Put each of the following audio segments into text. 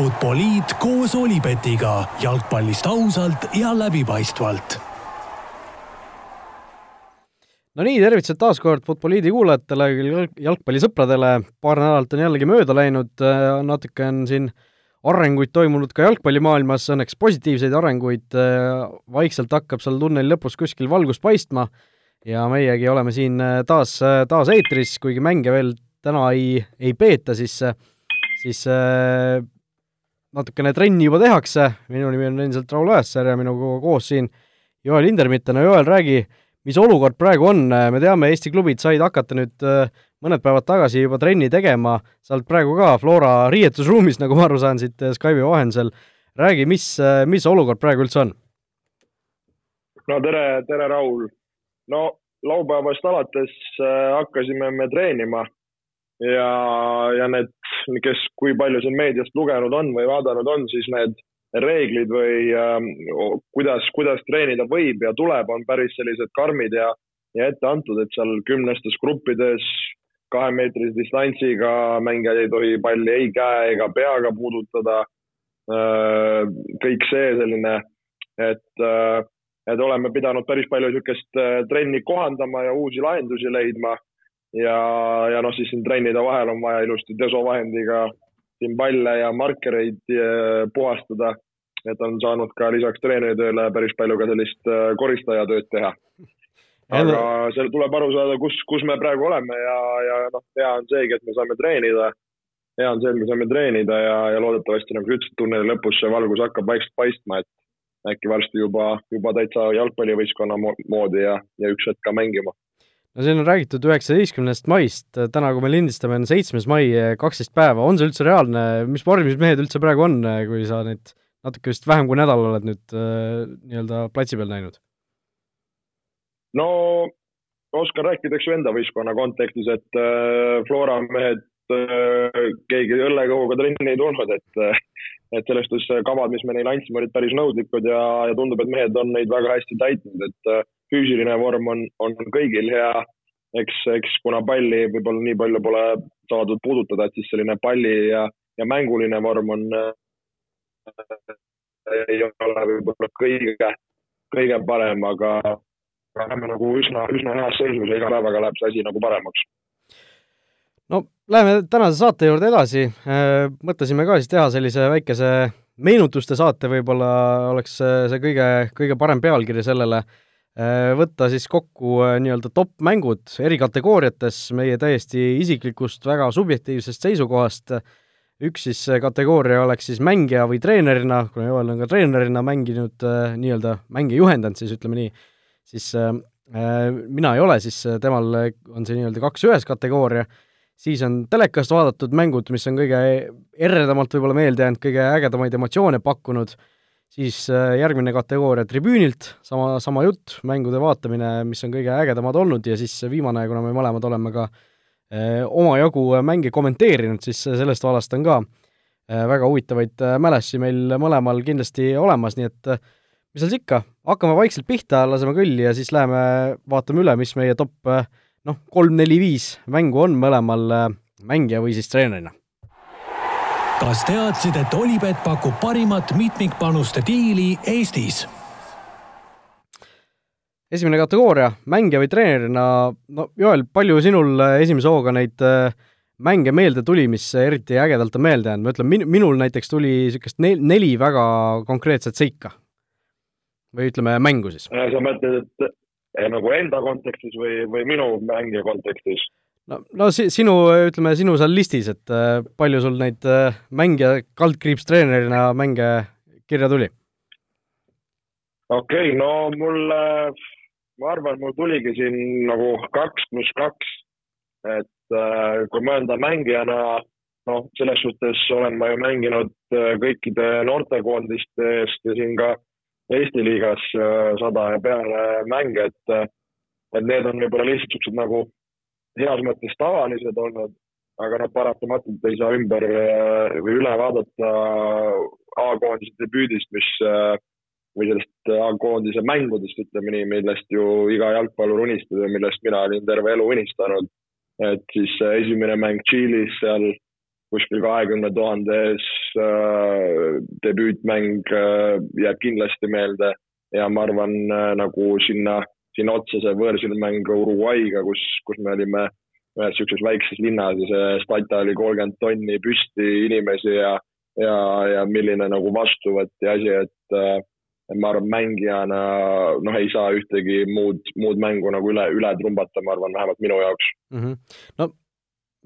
Futboliit koos Olipetiga jalgpallist ausalt ja läbipaistvalt. no nii, tervitused taas kord Futboliidi kuulajatele, jalgpallisõpradele, paar nädalat on jällegi mööda läinud, natuke on siin arenguid toimunud ka jalgpallimaailmas, õnneks positiivseid arenguid, vaikselt hakkab seal tunneli lõpus kuskil valgus paistma. Ja meiegi oleme siin taas, taas eetris, kuigi mänge veel täna ei, ei peeta, siis, siis natukene trenni juba tehakse, minu nimi on endiselt Raul Õessar ja minuga koos siin Joel Hindermitten, no Joel, räägi, mis olukord praegu on, me teame, Eesti klubid said hakata nüüd äh, mõned päevad tagasi juba trenni tegema, sa oled praegu ka Flora riietusruumis, nagu ma aru saan siit äh, Skype'i vahendusel, räägi, mis, äh, mis olukord praegu üldse on? no tere, tere, Raul! no laupäevast alates hakkasime me treenima ja, ja need, kes, kui palju siin meediast lugenud on või vaadanud on, siis need reeglid või äh, kuidas, kuidas treenida võib ja tuleb, on päris sellised karmid ja, ja ette antud, et seal kümnestes gruppides kahemeetrise distantsiga mängijad ei tohi palli ei käe ega peaga puudutada äh,. kõik see selline, et äh, et oleme pidanud päris palju niisugust äh, trenni kohandama ja uusi lahendusi leidma ja, ja noh, siis siin trennide vahel on vaja ilusti desovahendiga siin palle ja markereid eh, puhastada. et on saanud ka lisaks treeneritööle päris palju ka sellist eh, koristajatööd teha. aga seal tuleb aru saada, kus, kus me praegu oleme ja, ja noh, hea on seegi, et me saame treenida. hea on see, et me saame treenida ja, ja loodetavasti nagu sa ütlesid, tunneli lõpus see valgus hakkab vaikselt paistma, et äkki varsti juba, juba täitsa jalgpallivõistkonna moodi ja, ja üks hetk ka mängima no siin on räägitud üheksateistkümnest maist, täna, kui me lindistame, on seitsmes mai, kaksteist päeva, on see üldse reaalne, mis vormis mehed üldse praegu on, kui sa neid natuke vist vähem kui nädal oled nüüd äh, nii-öelda platsi peal näinud? no oskan rääkida, ju, enda võistkonna kontekstis, et äh, Flora mehed äh,, keegi õllekõhuga trenni ei tulnud, et äh, et selles suhtes kavad, mis me neile andsime, olid päris nõudlikud ja, ja tundub, et mehed on neid väga hästi täitnud, et äh, füüsiline vorm on, on kõigil hea. eks, eks kuna palli võib-olla nii palju pole saadud puudutada, et siis selline palli ja, ja mänguline vorm on äh,, ei ole võib-olla kõige, kõige parem, aga oleme nagu üsna, üsna heas seisus ja iga päevaga läheb see asi nagu paremaks. No läheme tänase saate juurde edasi, äh, mõtlesime ka siis teha sellise väikese meenutuste saate, võib-olla oleks see kõige, kõige parem pealkiri sellele võtta siis kokku äh, nii-öelda top-mängud eri kategooriates meie täiesti isiklikust väga subjektiivsest seisukohast, üks siis äh, kategooria oleks siis mängija või treenerina, kuna Joel on ka treenerina mänginud nii-öelda mänge juhendanud, siis ütleme nii, siis äh, mina ei ole, siis temal on see nii-öelda kaks ühes kategooria, siis on telekast vaadatud mängud, mis on kõige eredamalt võib-olla meelde jäänud, kõige ägedamaid emotsioone pakkunud. äh,, siis äh, järgmine kategooria tribüünilt, sama, sama jutt, mängude vaatamine, mis on kõige ägedamad olnud. Ja siis viimane, kuna me mõlemad oleme ka eh, omajagu mänge kommenteerinud, siis sellest vallast on ka väga huvitavaid mälestusi meil mõlemal kindlasti olemas, nii et mis seal siis ikka, hakkame vaikselt pihta, laseme kõlli ja siis läheme vaatame üle, mis meie top noh, kolm, neli, viis mängu on mõlemal mängija või siis treenerina kas teadsid, et Olipet pakub parimat mitmikpanuste diili Eestis? esimene kategooria, mängija või treenerina, no Joel, palju sinul esimese hooga neid äh, mänge meelde tuli, mis eriti ägedalt on meelde jäänud, ma ütlen, min-, minul näiteks tuli niisugust nel-, neli väga konkreetset seika. või ütleme, mängu siis. sa mõtled, et nagu enda kontekstis või, või minu mängija kontekstis? No, no si-, sinu, ütleme, sinu seal listis, et äh, palju sul neid äh, mängija, kaldkriips treenerina mänge kirja tuli? okei okay,, no mul äh,, ma arvan, mul tuligi siin nagu kaks pluss kaks. et kui mõelda mängijana, noh, selles suhtes olen ma ju mänginud kõikide noortekoondiste eest ja siin ka Eesti liigas sada ja peale mänge, et et need on võib-olla lihtsalt niisugused nagu heas mõttes tavalised olnud, aga noh, paratamatult ei saa ümber äh, või üle vaadata A-koondise debüüdist, mis äh, või sellest A-koondise mängudest, ütleme nii, millest ju iga jalgpallur unistab ja millest mina olin terve elu unistanud. et siis esimene mäng Tšiilis seal kuskil kahekümne tuhande ees debüütmäng jääb kindlasti meelde ja ma arvan, nagu sinna, sinna otsa see võõrsilmäng Uruguay'ga, kus, kus me olime ühes niisuguses väikses linnas ja see stata oli kolmkümmend tonni püsti inimesi ja, ja, ja milline nagu vastuvõtt ja asi, et äh, ma arvan, mängijana noh, ei saa ühtegi muud, muud mängu nagu üle, üle trumbata, ma arvan, vähemalt minu jaoks mm. -hmm. no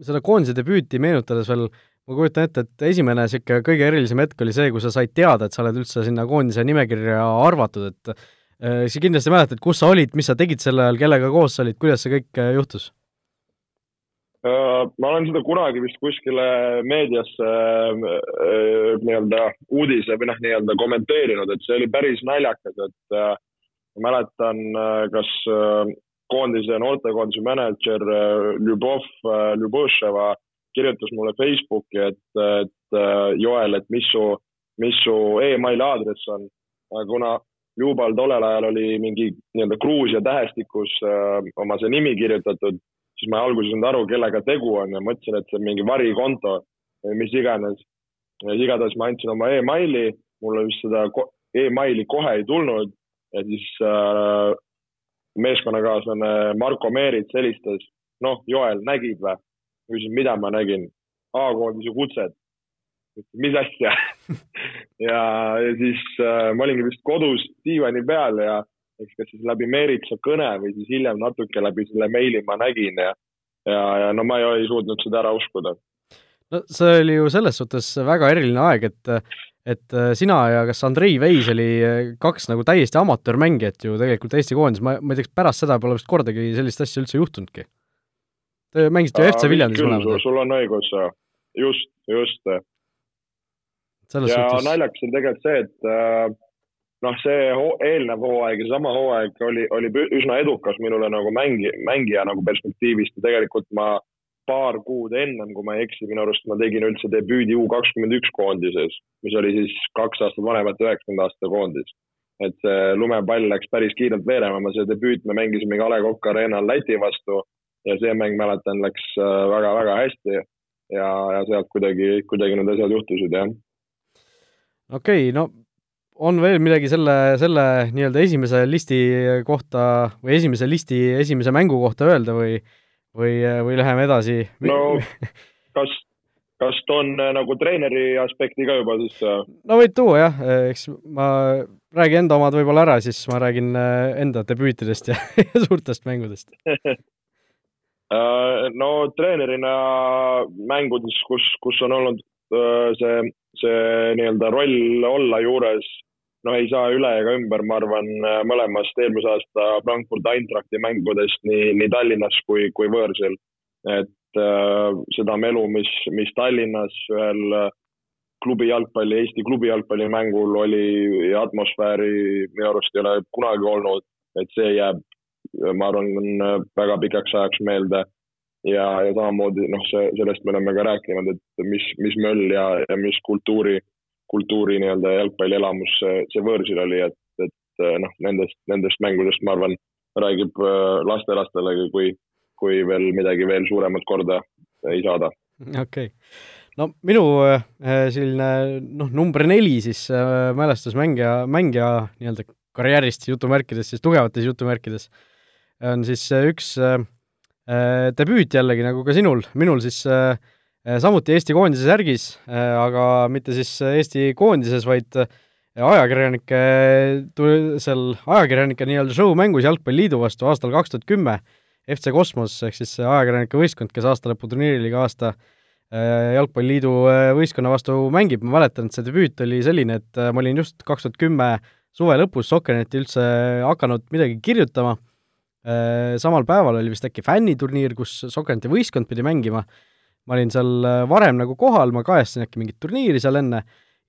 seda koondise debüüti meenutades veel, ma kujutan ette, et esimene niisugune kõige erilisem hetk oli see, kui sa said teada, et sa oled üldse sinna koondise nimekirja arvatud, et sa kindlasti mäletad, kus sa olid, mis sa tegid sel ajal, kellega koos sa olid, kuidas see kõik äh, juhtus? Äh, ma olen seda kunagi vist kuskile meediasse äh, nii-öelda uudise või noh, nii-öelda kommenteerinud, et see oli päris naljakas, et äh, ma mäletan, kas koondise, noortekoondise mänedžer Ljubov Ljubõševa kirjutas mulle Facebooki, et, et Joel, et mis su, mis su emaili aadress on. kuna Ljubal tollel ajal oli mingi nii-öelda Gruusia tähestikus oma see nimi kirjutatud siis ma alguses ei saanud aru, kellega tegu on ja mõtlesin, et see on mingi varikonto või mis iganes. igatahes ma andsin oma emaili, mulle vist seda emaili kohe ei tulnud ja siis äh, meeskonnakaaslane Marko Meerits helistas, noh, Joel, nägid või? küsisin, mida ma nägin. A-koondise kutset. mis asja ja, ja siis äh, ma olingi vist kodus diivani peal ja eks kas siis läbi Meeritsa kõne või siis hiljem natuke läbi selle meili ma nägin ja, ja, ja no ma ei, ei suutnud seda ära uskuda. no see oli ju selles suhtes väga eriline aeg, et et sina ja kas Andrei Veis oli kaks nagu täiesti amatöörmängijat ju tegelikult Eesti koondises, ma, ma ei tea, kas pärast seda pole vist kordagi sellist asja üldse juhtunudki? Te mängisite ju FC Viljandis mõlemad. sul on õigus, just, just. Ja suhtes... naljakas on tegelikult see, et äh, noh, see eelnev hooaeg ja seesama hooaeg oli, oli üsna edukas minule nagu mängi, mängija nagu perspektiivist ja tegelikult ma paar kuud ennem, kui ma ei eksi, minu arust ma tegin üldse debüüdi U kakskümmend üks koondises, mis oli siis kaks aastat vanemate üheksakümnenda aasta koondis. et see lumepall läks päris kiirelt veerema, see debüüt me mängisime A Le Coq Arena'l Läti vastu ja see mäng, mäletan, läks väga-väga äh, hästi ja, ja sealt kuidagi, kuidagi need asjad juhtusid, jah. Okei okay,, no on veel midagi selle, selle nii-öelda esimese listi kohta või esimese listi esimese mängu kohta öelda või, või, või läheme edasi? no kas, kas toon äh, nagu treeneri aspekti ka juba siis? Äh? no võid tuua jah, eks ma räägin enda omad võib-olla ära, siis ma räägin äh, enda debüütidest ja, ja suurtest mängudest no treenerina mängudes, kus, kus on olnud see, see nii-öelda roll olla juures no ei saa üle ega ümber, ma arvan, mõlemast eelmise aasta Frankfurt Eintrachti mängudest nii, nii Tallinnas kui, kui võõrsil. et äh, seda melu, mis, mis Tallinnas ühel äh, klubi jalgpalli, Eesti klubi jalgpallimängul oli ja atmosfääri minu arust ei ole kunagi olnud, et see jääb, ma arvan, väga pikaks ajaks meelde. Ja, ja samamoodi noh, see, sellest me oleme ka rääkinud, et mis, mis möll ja, ja mis kultuuri kultuuri nii-öelda jalgpallielamus see, see võõrsil oli, et, et noh, nendest, nendest mängudest, ma arvan, räägib äh, lastelastelegi, kui, kui veel midagi veel suuremat korda ei saada. okei okay., no minu äh, selline noh, number neli siis äh, mälestusmängija, mängija nii-öelda karjäärist jutumärkides, siis tugevates jutumärkides, on siis üks äh, debüüt jällegi, nagu ka sinul, minul siis äh, Äh, samuti Eesti koondise särgis, äh, aga mitte siis Eesti koondises, vaid äh, ajakirjanike, seal ajakirjanike nii-öelda show-mängus Jalgpalliliidu vastu aastal kaks tuhat kümme, FC Kosmos ehk siis ajakirjanike võistkond, kes aastalõputurniiril iga aasta Jalgpalliliidu võistkonna vastu mängib, ma mäletan, et see debüüt oli selline, et ma olin just kaks tuhat kümme suve lõpus Sokkerneti üldse hakanud midagi kirjutama, samal päeval oli vist äkki fänniturniir, kus Sokkerneti võistkond pidi mängima. Ma olin seal äh, varem nagu kohal, ma kajastasin äkki mingit turniiri seal enne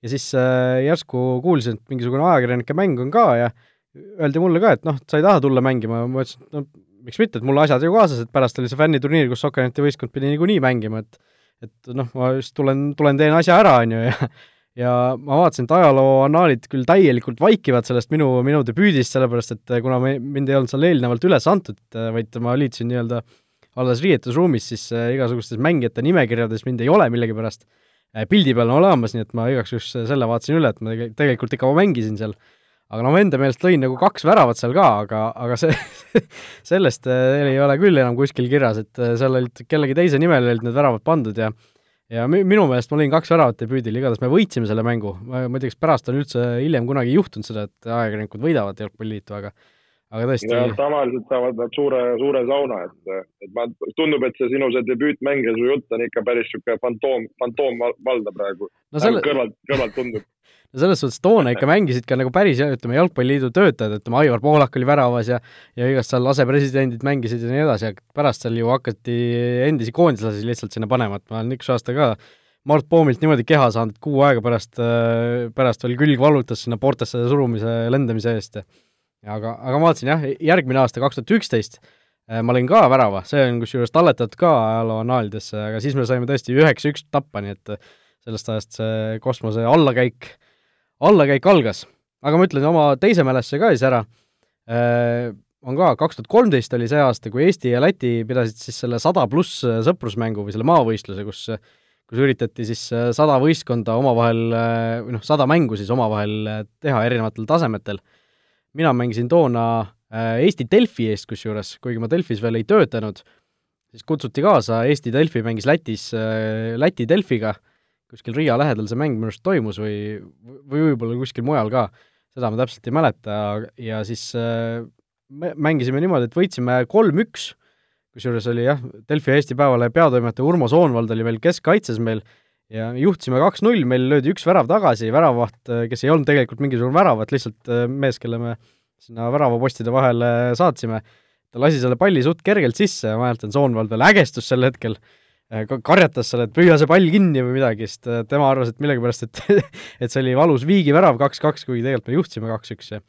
ja siis äh, järsku kuulsin, et mingisugune ajakirjanike mäng on ka ja öeldi mulle ka, et noh, sa ei taha tulla mängima, ma ütlesin, et no miks mitte, et mul asjad ju kaasas, et pärast oli see fänniturniir, kus Sokkerneti võistkond pidi niikuinii mängima, et et noh, ma just tulen, tulen teen asja ära, on ju, ja ja ma vaatasin, et ajaloo annaalid küll täielikult vaikivad sellest minu, minu debüüdist, sellepärast et kuna me, mind ei olnud seal eelnevalt üles antud, vaid ma liitusin nii-öelda alles riietusruumis, siis äh, igasugustes mängijate nimekirjades mind ei ole millegipärast. pildi peal olemas, nii et ma igaks juhuks selle vaatasin üle, et ma tegelikult ikka mängisin seal. aga noh, enda meelest lõin nagu kaks väravat seal ka, aga, aga see sellest ei ole küll enam kuskil kirjas, et seal olid kellegi teise nimel olid need väravad pandud ja ja minu meelest ma lõin kaks väravat debüüdil, igatahes me võitsime selle mängu, ma ei tea, kas pärast on üldse hiljem kunagi juhtunud seda, et ajakirjanikud võidavad Jalgpalliliitu, aga aga tõesti. tavaliselt saavad nad suure, suure sauna, et, et ma, tundub, et see sinu see debüütmäng ja su jutt on ikka päris niisugune fantoom, fantoomvalda praegu no. Selle... kõrvalt, kõrvalt tundub no selles suhtes toona ikka mängisid ka nagu päris, ütleme, Jalgpalliliidu töötajad, ütleme, Aivar Poolak oli väravas ja ja igast seal asepresidendid mängisid ja nii edasi, aga pärast seal ju hakati endisi koondislasi lihtsalt sinna panema, et ma olen üks aasta ka Mart Poomilt niimoodi keha saanud, et kuu aega pärast, pärast veel külg valutas sinna poortesse surumise, lendamise eest ja aga, aga ma vaatasin jah, järgmine aasta, kaks tuhat üksteist, äh, ma lõin ka värava, see on kusjuures talletatud ka ajaloo annaalidesse, aga siis me saime tõesti üheksa-üks tappa, nii et äh, sellest ajast see kosmose allakäik, allakäik algas. aga ma ütlen oma teise mälestuse ka siis ära, äh, on ka, kaks tuhat kolmteist oli see aasta, kui Eesti ja Läti pidasid siis selle sada pluss sõprusmängu või selle maavõistluse, kus kus üritati siis sada võistkonda omavahel, või noh, sada mängu siis omavahel teha erinevatel tasemetel mina mängisin toona äh, Eesti Delfi eest kusjuures, kuigi ma Delfis veel ei töötanud, siis kutsuti kaasa, Eesti Delfi mängis Lätis äh, Läti Delfiga, kuskil Riia lähedal see mäng minu arust toimus või, või võib-olla kuskil mujal ka, seda ma täpselt ei mäleta, ja siis äh, mängisime niimoodi, et võitsime kolm-üks, kusjuures oli jah, Delfi Eesti Päevalehe peatoimetaja Urmo Soonvald oli veel keskkaitses meil ja juhtisime kaks-null, meil löödi üks värav tagasi, väravavaht, äh, kes ei olnud tegelikult mingisugune väravat, lihtsalt äh, mees, kelle me sinna väravapostide vahele saatsime, ta lasi selle palli suht kergelt sisse ja ma mäletan, Soonvald veel ägestus sel hetkel, äh, karjatas seal, et püüa see pall kinni või midagi, sest tema arvas, et millegipärast, et et see oli valus viigivärav kaks-kaks, kuigi tegelikult me juhtisime kaks-üks ja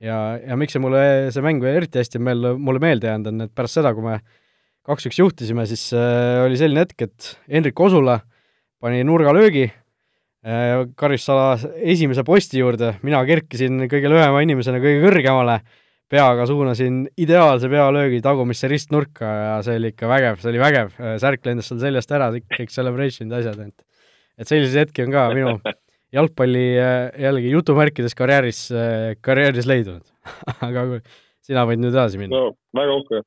ja, ja miks see mulle, see mäng eriti hästi meel, mulle meelde jäänud on, et pärast seda, kui me kaks-üks juhtisime, siis äh, oli selline hetk, et Hendrik Osula äh, pani nurgalöögi äh, Karissala esimese posti juurde, mina kerkisin kõige lühema inimesena kõige kõrgemale, peaga suunasin ideaalse pealöögi tagumisse ristnurka ja see oli ikka vägev, see oli vägev, äh, särk lendas seal seljast ära, kõik celebration'id, asjad, et et selliseid hetki on ka minu jalgpalli äh, jällegi jutumärkides karjääris, karjääris leidunud. Aga sina võid nüüd edasi minna. no väga uhke,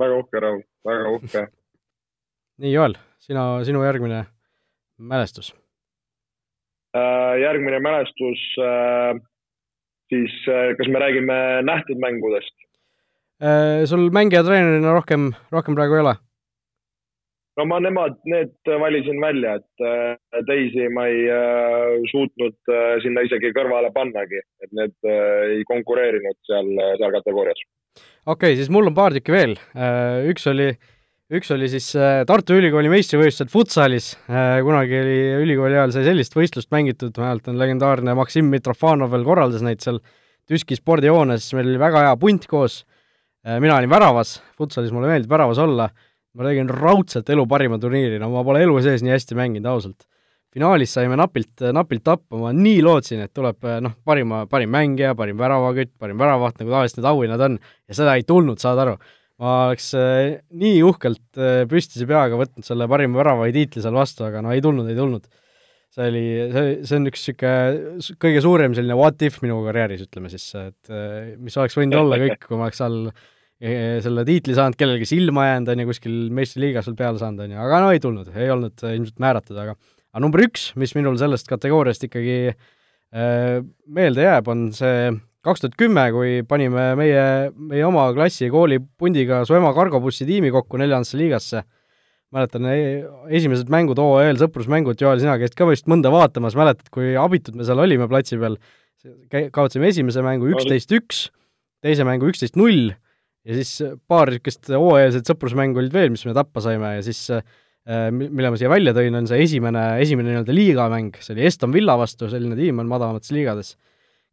väga uhke, Raul, väga uhke. Nii, Joel, sina, sinu järgmine mälestus? Äh, järgmine mälestus, äh, siis äh, kas me räägime nähtud mängudest? sul mängija-treenerina rohkem, rohkem praegu ei ole? no ma nemad, need valisin välja, et teisi ma ei suutnud sinna isegi kõrvale pannagi, et need ei konkureerinud seal, seal kategoorias. okei okay,, siis mul on paar tükki veel. üks oli äh, üks oli siis äh, Tartu Ülikooli meistrivõistlused futsalis, äh, kunagi oli ülikooli ajal sai sellist võistlust mängitud, ma mäletan, legendaarne Maksim Mitrofanov veel korraldas neid seal Tüski spordihoones, meil oli väga hea punt koos, äh, mina olin väravas, futsalis mulle meeldib väravas olla, ma tegin raudselt elu parima turniiri, no ma pole elu sees nii hästi mänginud, ausalt. finaalis saime napilt, napilt tappa, ma nii lootsin, et tuleb noh, parima, parim mängija, parim väravakütt, parim väravaht, nagu tavaliselt need auhinnad on, ja seda ei tulnud, saad aru ma oleks äh, nii uhkelt äh, püstise peaga võtnud selle parima värava tiitli seal vastu, aga no ei tulnud, ei tulnud. see oli, see, see on üks niisugune kõige suurem selline what if minu karjääris, ütleme siis, et äh, mis oleks võinud olla kõik, kui ma oleks seal selle tiitli saanud, kellelegi silma jäänud, on ju, kuskil meistriliigas veel peale saanud, on ju, aga no ei tulnud, ei olnud ilmselt määratud, aga aga number üks, mis minul sellest kategooriast ikkagi meelde jääb, on see kaks tuhat kümme, kui panime meie, meie oma klassi kooli pundiga su ema kargobussi tiimi kokku neljandasse liigasse, mäletan, e-, esimesed mängud, OEL sõprusmängud, Joel, sina käisid ka vist mõnda vaatamas, mäletad, kui abitud me seal olime platsi peal, kaotasime esimese mängu üksteist üks, teise mängu üksteist null ja siis paar niisugust hooajalist sõprusmängu olid veel, mis me tappa saime ja siis äh, mille ma siia välja tõin, on see esimene, esimene nii-öelda liigamäng, see oli Eston Villa vastu, selline tiim on madalamates liigades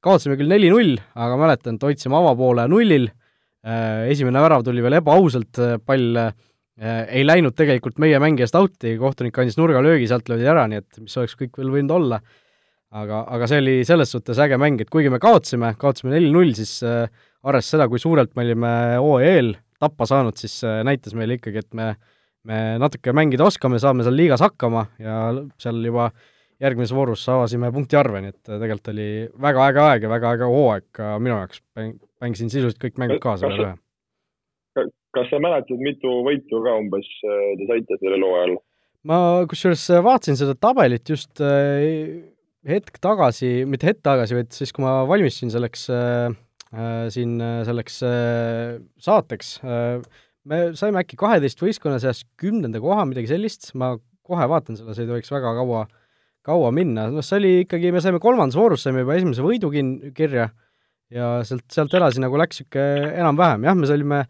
kaotasime küll neli-null, aga mäletan, et hoidsime avapoole nullil, äh, esimene värav tuli veel ebaausalt, äh, pall äh, ei läinud tegelikult meie mängijast out'i, kohtunik andis nurgalöögi, sealt löödi ära, nii et mis oleks kõik veel võinud olla. aga, aga see oli selles suhtes äge mäng, et kuigi me kaotasime, kaotasime neli-null, siis arvestades seda, kui suurelt me olime OEL tappa saanud, siis näitas meile ikkagi, et me me natuke mängida oskame, saame seal liigas hakkama ja seal juba järgmises voorus avasime punktiarve, nii et tegelikult oli väga äge aeg ja väga äge hooaeg ka minu jaoks, mängisin sisuliselt kõik mängud kaasa peale ühe. kas sa mäletad, mitu võitu ka umbes äh, te saite sellel hooajal? ma kusjuures vaatasin seda tabelit just äh, hetk tagasi, mitte hetk tagasi, vaid siis, kui ma valmistusin selleks äh, äh, siin selleks äh, saateks äh,, me saime äkki kaheteist võistkonna seas kümnenda koha, midagi sellist, ma kohe vaatan selle, see ei tohiks väga kaua, kaua minna, noh, see oli ikkagi, me saime kolmandas voorus, saime juba esimese võidu kin-, kirja ja sealt, sealt edasi nagu läks niisugune enam-vähem, jah, me olime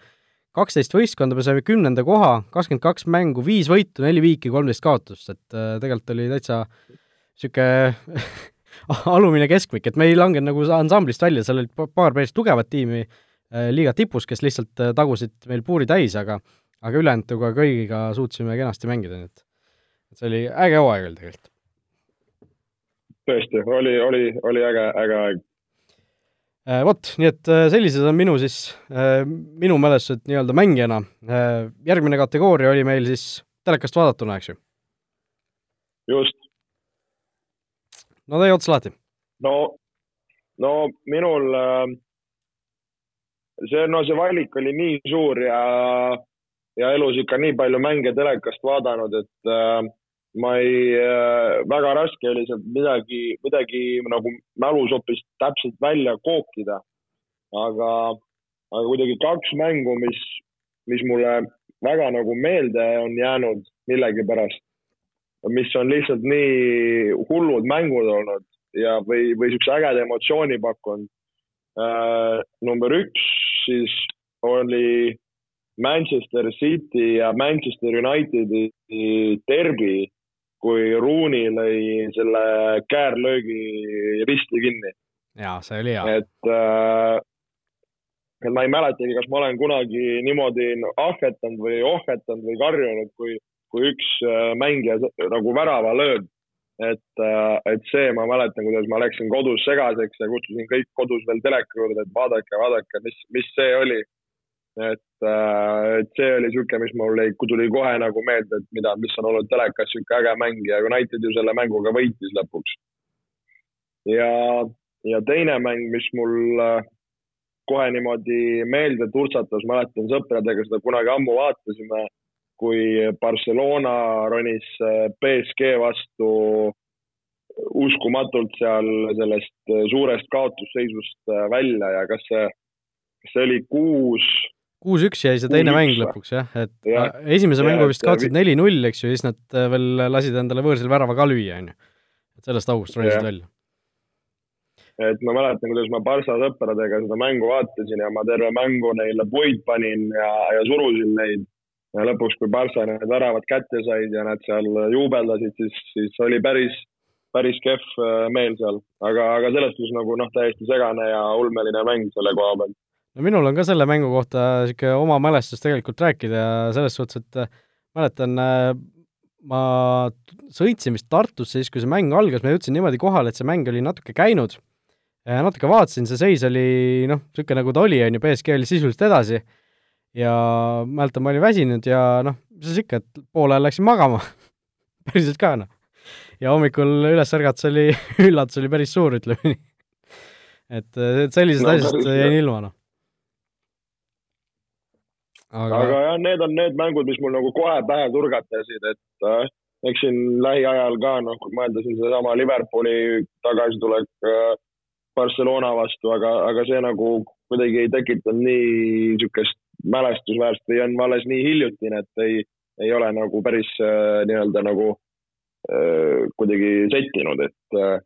kaksteist võistkonda, me saime kümnenda koha, kakskümmend kaks mängu, viis võitu, neli viiki, kolmteist kaotust, et äh, tegelikult oli täitsa niisugune alumine keskmik, et me ei langenud nagu ansamblist välja, seal olid paar päris tugevat tiimi äh, liiga tipus, kes lihtsalt äh, tagusid meil puuri täis, aga aga ülejäänuga kõigiga suutsime kenasti mängida, nii et see oli äge hooaeg oli tegelikult. Tõesti, oli, oli, oli äge, äge aeg Äh, vot, nii et äh, sellised on minu siis, äh, minu mälestused nii-öelda mängijana. järgmine kategooria oli meil siis telekast vaadatuna, eks ju? just. no tee ots lahti. no, no minul see, no see valik oli nii suur ja, ja elus ikka nii palju mänge telekast vaadanud, et ma ei, äh, väga raske oli sealt midagi, midagi nagu mälus hoopis täpselt välja kookida. aga, aga kuidagi kaks mängu, mis, mis mulle väga nagu meelde on jäänud millegipärast, mis on lihtsalt nii hullud mängud olnud ja, või, või siukse ägeda emotsiooni pakkunud äh,. number üks siis oli Manchester City ja Manchester Unitedi derbi kui Rooney lõi selle käärlöögi risti kinni. jaa, see oli hea. et äh, et ma ei mäletagi, kas ma olen kunagi niimoodi ahvetanud või ohvetanud või karjunud, kui, kui üks äh, mängija nagu värava lööb. et, äh, et see, ma mäletan, kuidas ma läksin kodus segaseks ja kutsusin kõik kodus veel teleka juurde, et vaadake, vaadake, mis, mis see oli et, äh, et see oli niisugune, mis mul tuli kohe nagu meelde, et mida, mis on olnud telekas, niisugune äge mäng ja United ju selle mänguga võitis lõpuks. ja, ja teine mäng, mis mul äh, kohe niimoodi meelde turtsatas, mäletan sõpradega seda kunagi ammu vaatasime, kui Barcelona ronis BSG äh, vastu uskumatult seal sellest suurest kaotusseisust välja ja kas see, kas see oli kuus kuus-üks jäi see teine mäng lõpuks jah, et ja, esimese ja, mängu vist kaotasid neli-null, eks ju, siis nad äh, veel lasid endale võõrsil värava ka lüüa, on ju. et sellest august ronisid välja. et ma mäletan, kuidas ma Barca sõpradega seda mängu vaatasin ja ma terve mängu neile puid panin ja, ja surusin neid. ja lõpuks, kui Barca need väravad kätte said ja nad seal juubeldasid, siis, siis oli päris, päris kehv äh, meel seal. aga, aga selles suhtes nagu noh, täiesti segane ja ulmeline mäng selle koha pealt no minul on ka selle mängu kohta niisugune oma mälestus tegelikult rääkida ja selles suhtes, et äh, mäletan, äh, ma sõitsin vist Tartusse siis, kui see mäng algas, ma jõudsin niimoodi kohale, et see mäng oli natuke käinud, natuke vaatasin, see seis oli noh, niisugune nagu ta oli, on ju, BSG oli sisuliselt edasi. Ja mäletan, ma olin väsinud ja noh, mis siis ikka, et poole ajal läksin magama. Päriselt ka, noh. ja hommikul üles ärgates oli üllatus oli päris suur, ütleme nii. et, et sellisest no, asjast jäin ilma, noh aga, aga jah, need on need mängud, mis mul nagu kohe pähe turgatasid, et äh, eks siin lähiajal ka noh, mõelda siin sedasama Liverpooli tagasitulek äh, Barcelona vastu, aga, aga see nagu kuidagi ei tekitanud nii niisugust mälestusväärset või on alles nii hiljutine, et ei, ei ole nagu päris äh, nii-öelda nagu äh, kuidagi settinud, et äh,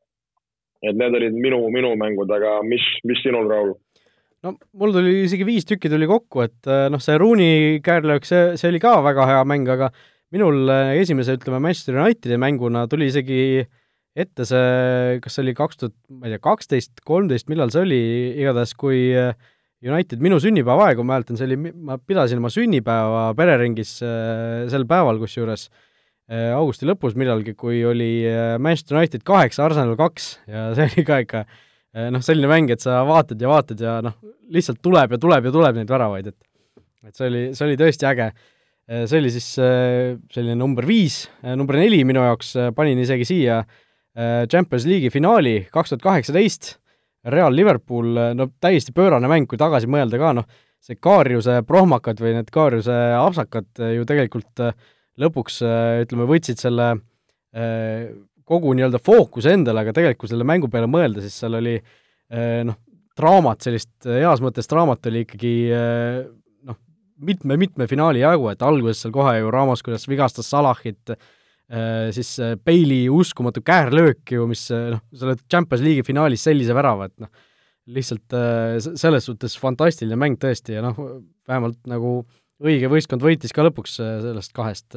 et need olid minu, minu mängud, aga mis, mis sinul, Raul? No mul tuli isegi viis tükki tuli kokku, et äh, noh, see Rooney käärlöök, see, see oli ka väga hea mäng, aga minul äh, esimese, ütleme, Manchester Unitedi mänguna tuli isegi ette see, kas see oli kaks tuhat, ma ei tea, kaksteist, kolmteist, millal see oli, igatahes kui äh, United minu sünnipäevaaegu, ma mäletan, see oli, ma pidasin oma sünnipäeva pereringis sel päeval kusjuures, augusti lõpus millalgi, kui oli Manchester United kaheksa, Arsenal kaks ja see oli ka ikka noh, selline mäng, et sa vaatad ja vaatad ja noh, lihtsalt tuleb ja tuleb ja tuleb neid väravaid, et et see oli, see oli tõesti äge. see oli siis selline number viis, number neli minu jaoks panin isegi siia Champions League'i finaali kaks tuhat kaheksateist, Real Liverpool, no täiesti pöörane mäng, kui tagasi mõelda ka, noh, see Kaarjuse prohmakad või need Kaarjuse apsakad ju tegelikult lõpuks ütleme, võtsid selle kogu nii-öelda fookuse endale, aga tegelikult kui selle mängu peale mõelda, siis seal oli noh, draamat, sellist heas mõttes draamat oli ikkagi noh, mitme-mitme finaali jagu, et alguses seal kohe ju Ramos, kuidas vigastas Salahit, siis Bailey uskumatu käärlöök ju, mis noh, sa oled Champions League'i finaalis sellise värava, et noh, lihtsalt selles suhtes fantastiline mäng tõesti ja noh, vähemalt nagu õige võistkond võitis ka lõpuks sellest kahest,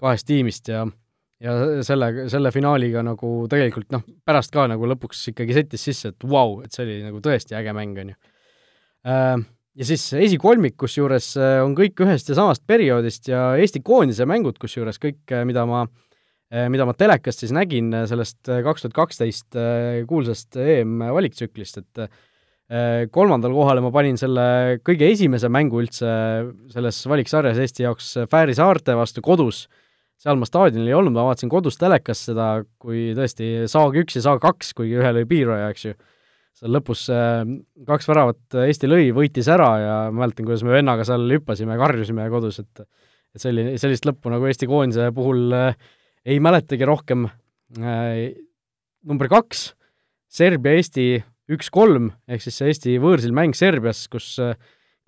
kahest tiimist ja ja selle, selle finaaliga nagu tegelikult noh, pärast ka nagu lõpuks ikkagi settis sisse, et vau wow,, et see oli nagu tõesti äge mäng, on ju. Äh, ja siis esikolmik, kusjuures äh, on kõik ühest ja samast perioodist ja Eesti koondise mängud, kusjuures kõik, äh, mida ma, mida ma telekast siis nägin sellest kaks tuhat kaksteist kuulsast EM-valiktsüklist, et kolmandale kohale ma panin selle kõige esimese mängu üldse selles valiksarjas Eesti jaoks Fääri saarte vastu kodus seal ma staadionil ei olnud, ma vaatasin kodus telekast seda, kui tõesti saag üks ja saag kaks, kuigi ühel oli piirhoia, eks ju, seal lõpus äh, kaks väravat Eesti lõi, võitis ära ja mäletan, kuidas me vennaga seal hüppasime ja karjusime kodus, et et selline, sellist lõppu nagu Eesti koondise puhul äh, ei mäletagi rohkem äh,. number kaks, Serbia-Eesti üks-kolm, ehk siis see Eesti võõrsil mäng Serbias, kus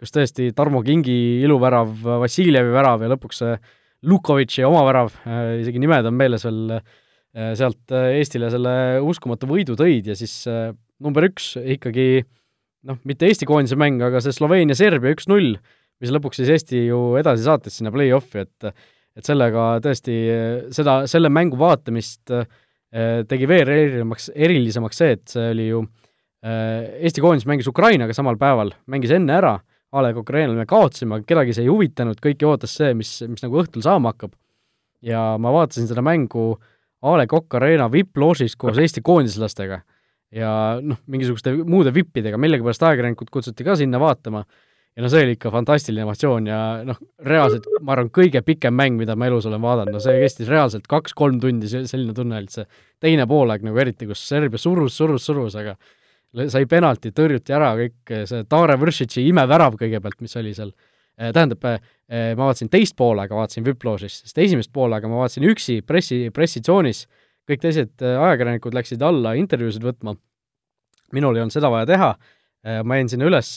kus tõesti Tarmo Kingi iluvärav, Vassiljevi värav ja lõpuks see Lukovitši oma värav, äh, isegi nimed on meeles veel, äh, sealt äh, Eestile selle uskumatu võidu tõid ja siis number üks ikkagi noh, mitte Eesti koondise mäng, aga see Sloveenia-Serbia üks-null, mis lõpuks siis Eesti ju edasi saatis sinna play-off'i, et et sellega tõesti seda, selle mängu vaatamist tegi veel erilisemaks, erilisemaks see, et see oli ju Eesti koondis mängis Ukrainaga samal päeval, mängis enne ära A Le Coq Arena'l me kaotasime, aga kedagi see ei huvitanud, kõiki ootas see, mis, mis nagu õhtul saama hakkab. ja ma vaatasin seda mängu A Le Coq Arena VIP-loožis koos Eesti koondislastega. Ja noh, mingisuguste muude vippidega, millegipärast ajakirjanikud kutsuti ka sinna vaatama. Ja no see oli ikka fantastiline emotsioon ja noh, reaalselt ma arvan, kõige pikem mäng, mida ma elus olen vaadanud, no see kestis reaalselt kaks-kolm tundi, selline tunne oli, et see teine poolaeg nagu eriti, kus Serbia surus, surus, surus, aga sai penalti, tõrjuti ära kõik, see Tare Vršitši imevärav kõigepealt, mis oli seal, eh, tähendab, eh, ma vaatasin teist poolega, vaatasin Viploožis, sest esimest poolega ma vaatasin üksi pressi, pressitsoonis, kõik teised eh, ajakirjanikud läksid alla intervjuusid võtma, minul ei olnud seda vaja teha, ma jäin sinna üles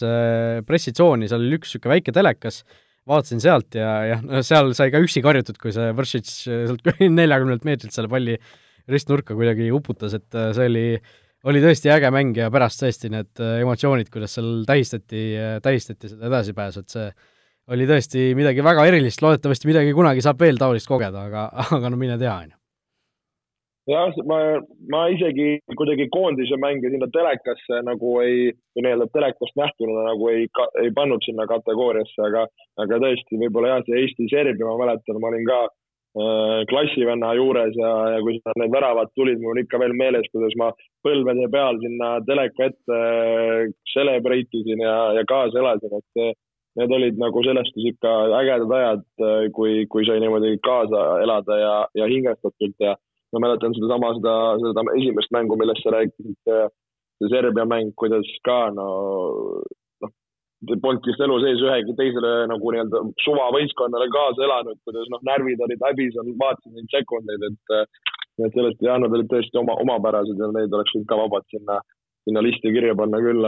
pressitsooni, seal oli üks niisugune väike telekas, vaatasin sealt ja no seal sai ka üksi karjutud, kui see Vršitš sealt neljakümnelt meetrilt selle palli ristnurka kuidagi uputas, et see oli äh, oli tõesti äge mäng ja pärast tõesti need äh, emotsioonid, kuidas seal tähistati, äh, tähistati seda edasipääsu, et see oli tõesti midagi väga erilist, loodetavasti midagi kunagi saab veel taolist kogeda, aga, aga no mine tea, on ju. jah, ma, ma isegi kuidagi koondise mänge sinna telekasse nagu ei, või nii-öelda telekast nähtuna nagu ei, ei pannud sinna kategooriasse, aga, aga tõesti, võib-olla jah, see Eesti-Serbia, ma mäletan, ma olin ka klassivenna juures ja, ja kui need väravad tulid, mul on ikka veel meeles, kuidas ma põlvede peal sinna teleka ette äh, celebrate isin ja, ja kaasa elasin, et need olid nagu selles suhtes ikka ägedad ajad, äh, kui, kui sai niimoodi kaasa elada ja, ja hingestatult ja ma mäletan sedasama, seda, seda esimest mängu, millest sa rääkisid, see Serbia mäng, kuidas ka no polnud vist elu sees ühegi teisele nagu nii-öelda suvavõistkonnale kaasa elanud, kuidas noh, närvid olid häbis, vaatasin neid sekundeid, et et sellest, jah, nad olid tõesti oma, omapärased ja neid oleks võinud ka vabalt sinna, sinna listi kirja panna küll.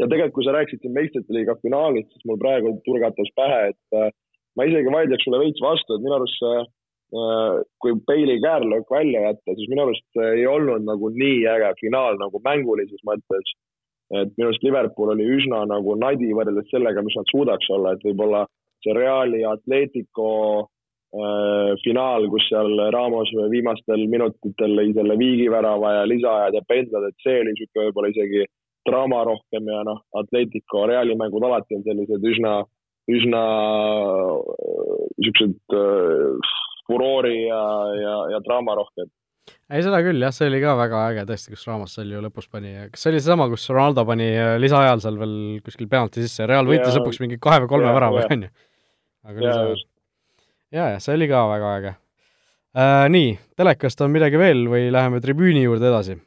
ja tegelikult, kui sa rääkisid siin meistrite liiga finaalist, siis mul praegu turgatas pähe, et äh, ma isegi vaidleks sulle veits vastu, et minu arust see äh, kui Bailey käärlöök välja jätta, siis minu arust ei olnud nagu nii äge finaal nagu mängulises mõttes et minu arust Liverpool oli üsna nagu nadi võrreldes sellega, mis nad suudaks olla, et võib-olla see Reali Atletico äh, finaal, kus seal Ramos viimastel minutitel lõi selle viigivärava ja lisaajad ja pendlad, et see oli niisugune võib-olla isegi draama rohkem ja noh, Atletico Reali mängud alati on sellised üsna, üsna niisugused äh, furoori ja, ja, ja draama rohked ei, seda küll jah, see oli ka väga äge tõesti, kus Ramos seal ju lõpus pani, kas see oli seesama, kus Ronaldo pani äh, lisaajal seal veel kuskil penalti sisse Real võitis lõpuks mingi kahe või kolme värava, on ju? aga ja, ja, ja see oli ka väga äge äh,. Nii, telekast on midagi veel või läheme tribüüni juurde edasi?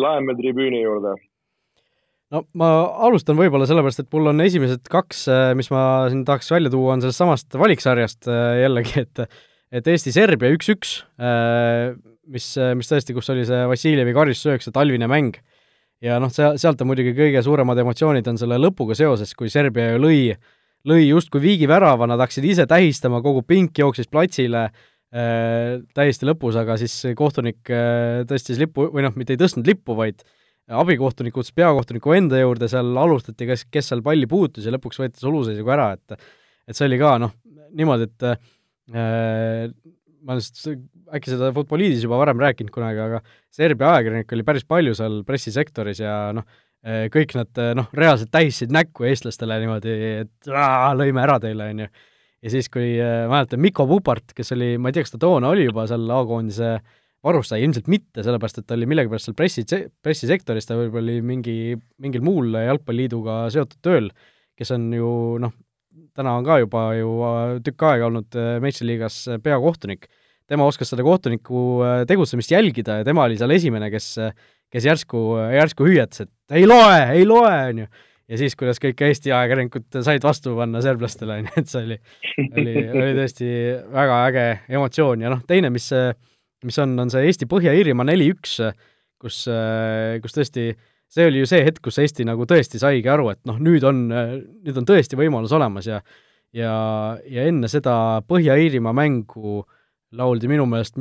Läheme tribüüni juurde. no ma alustan võib-olla sellepärast, et mul on esimesed kaks, äh, mis ma siin tahaks välja tuua, on sellest samast valiksarjast äh, jällegi, et et Eesti-Serbia üks-üks, äh, mis, mis tõesti, kus oli see Vassiljevi karistusöök, see talvine mäng, ja noh, see, sealt on muidugi kõige suuremad emotsioonid on selle lõpuga seoses, kui Serbia ju lõi, lõi justkui viigivärava, nad hakkasid ise tähistama, kogu pink jooksis platsile äh, täiesti lõpus, aga siis kohtunik äh, tõstis lipu, või noh, mitte ei tõstnud lippu, vaid abikohtunik kutsus peakohtuniku enda juurde, seal alustati, kes, kes seal palli puutus ja lõpuks võeti suluseisuga ära, et et see oli ka noh, niimoodi, et ma olen äkki seda Futboliidis juba varem rääkinud kunagi, aga Serbia ajakirjanikke oli päris palju seal pressisektoris ja noh, eh, kõik nad eh, noh, reaalselt tähistasid näkku eestlastele niimoodi, et aa, lõime ära teile, on ju. ja siis, kui mäletan, Mikko Pupart, kes oli, ma ei tea, kas ta toona oli juba seal A-koondise varustaja, ilmselt mitte, sellepärast et ta oli millegipärast seal pressi, pressisektoris, ta võib-olla oli mingi, mingil muul jalgpalliliiduga seotud tööl, kes on ju noh, täna on ka juba ju äh, tükk aega olnud äh, meistriliigas äh, peakohtunik, tema oskas seda kohtuniku tegutsemist jälgida ja tema oli seal esimene, kes, kes järsku, järsku hüüatas, et ei loe, ei loe, on ju. ja siis, kuidas kõik Eesti ajakirjanikud said vastu panna serblastele, on ju, et see oli, oli, oli tõesti väga äge emotsioon ja noh, teine, mis, mis on, on see Eesti Põhja-Iirimaa neli-üks, kus, kus tõesti äh, see oli ju see hetk, kus Eesti nagu tõesti saigi aru, et noh, nüüd on, nüüd on tõesti võimalus olemas ja ja, ja enne seda Põhja-Iirimaa mängu lauldi minu meelest,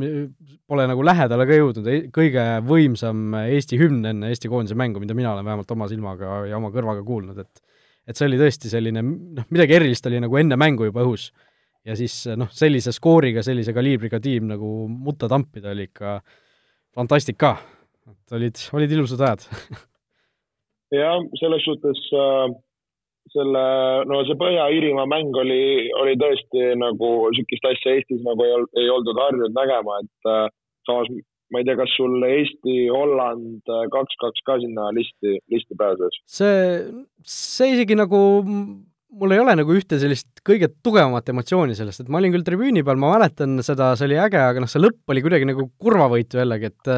pole nagu lähedale ka jõudnud, kõige võimsam Eesti hümn enne Eesti koondise mängu, mida mina olen vähemalt oma silmaga ja oma kõrvaga kuulnud, et et see oli tõesti selline noh, midagi erilist oli nagu enne mängu juba õhus. ja siis noh, sellise skooriga, sellise kaliibriga tiim nagu mutta tampida oli ikka fantastika. et olid, olid ilusad ajad jah, selles suhtes äh, selle, no see Põhja-Iirimaa mäng oli, oli tõesti nagu niisugust asja Eestis nagu ei, ei oldud harjunud nägema, et äh, samas ma ei tea, kas sul Eesti-Holland äh, kaks-kaks ka sinna listi, listi pääses? see, see isegi nagu, mul ei ole nagu ühte sellist kõige tugevamat emotsiooni sellest, et ma olin küll tribüüni peal, ma mäletan seda, see oli äge, aga noh, see lõpp oli kuidagi nagu kurvavõitu jällegi, et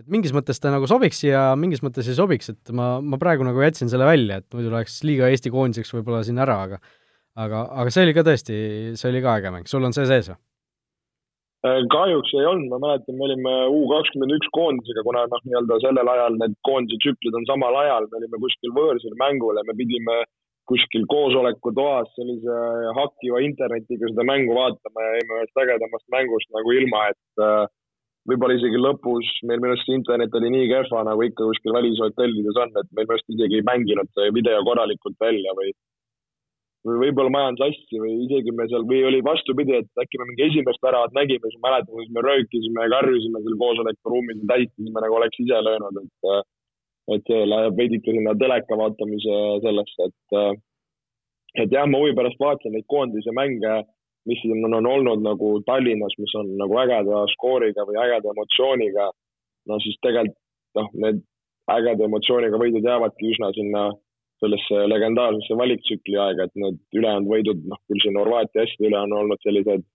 et mingis mõttes ta nagu sobiks ja mingis mõttes ei sobiks, et ma, ma praegu nagu jätsin selle välja, et muidu läheks liiga Eesti koondiseks võib-olla siin ära, aga aga, aga see oli ka tõesti, see oli ka äge mäng, sul on see sees või? Äh, kahjuks ei olnud, ma mäletan, me olime U kakskümmend üks koondisega, kuna noh, nii-öelda sellel ajal need koondise tsüklid on samal ajal, me olime kuskil võõrsil mängul ja me pidime kuskil koosolekutoas sellise hakkiva internetiga seda mängu vaatama ja jäime ühest ägedamast mängust nagu ilma, et äh, võib-olla isegi lõpus meil minu arust internet oli nii kehva, nagu ikka kuskil välishotellides on, et meil minu arust isegi ei mänginud see video korralikult välja või või võib-olla ma ajan sassi või isegi me seal või oli vastupidi, et äkki me mingi esimest väravat nägime, siis ma mäletan, kuidas me röökisime ja karjusime seal koosolekuruumis ja tähistasime nagu oleks ise löönud, et et see läheb veidike sinna teleka vaatamise sellesse, et et jah, ma huvi pärast vaatasin neid koondise mänge mis siin on, on olnud nagu Tallinnas, mis on nagu ägeda skooriga või ägeda emotsiooniga, no siis tegelikult noh, need ägeda emotsiooniga võidud jäävadki üsna sinna sellesse legendaarsesse valiktsükli aega, et need ülejäänud võidud, noh küll siin Horvaatia asjade üle on olnud sellised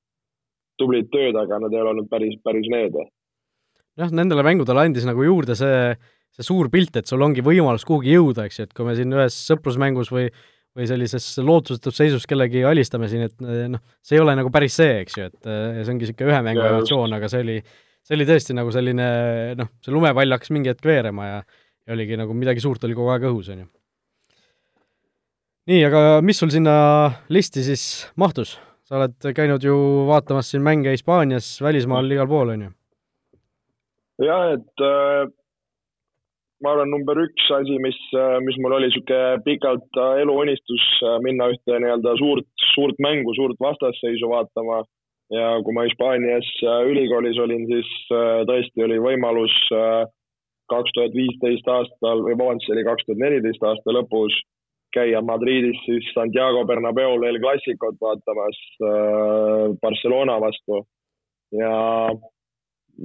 tublid tööd, aga nad ei ole olnud päris, päris need. jah, nendele mängudele andis nagu juurde see, see suur pilt, et sul ongi võimalus kuhugi jõuda, eks ju, et kui me siin ühes sõprusmängus või või sellises lootusetus seisus kellegi alistame siin, et eh, noh, see ei ole nagu päris see, eks ju, et eh, see ongi niisugune ühe mängu emotsioon, aga see oli, see oli tõesti nagu selline noh, see lumepall hakkas mingi hetk veerema ja ja oligi nagu midagi suurt oli kogu aeg õhus, on ju. nii, aga mis sul sinna listi siis mahtus? sa oled käinud ju vaatamas siin mänge Hispaanias, välismaal, igal pool, on ju? jah, et äh ma arvan, number üks asi, mis, mis mul oli niisugune pikalt äh, eluunistus, äh, minna ühte nii-öelda suurt, suurt mängu, suurt vastasseisu vaatama. ja kui ma Hispaanias äh, ülikoolis olin, siis tõesti oli võimalus kaks tuhat viisteist aastal või vabandust, see oli kaks tuhat neliteist aasta lõpus käia Madridis siis Santiago Bernabeul El Clasicut vaatamas Barcelona vastu ja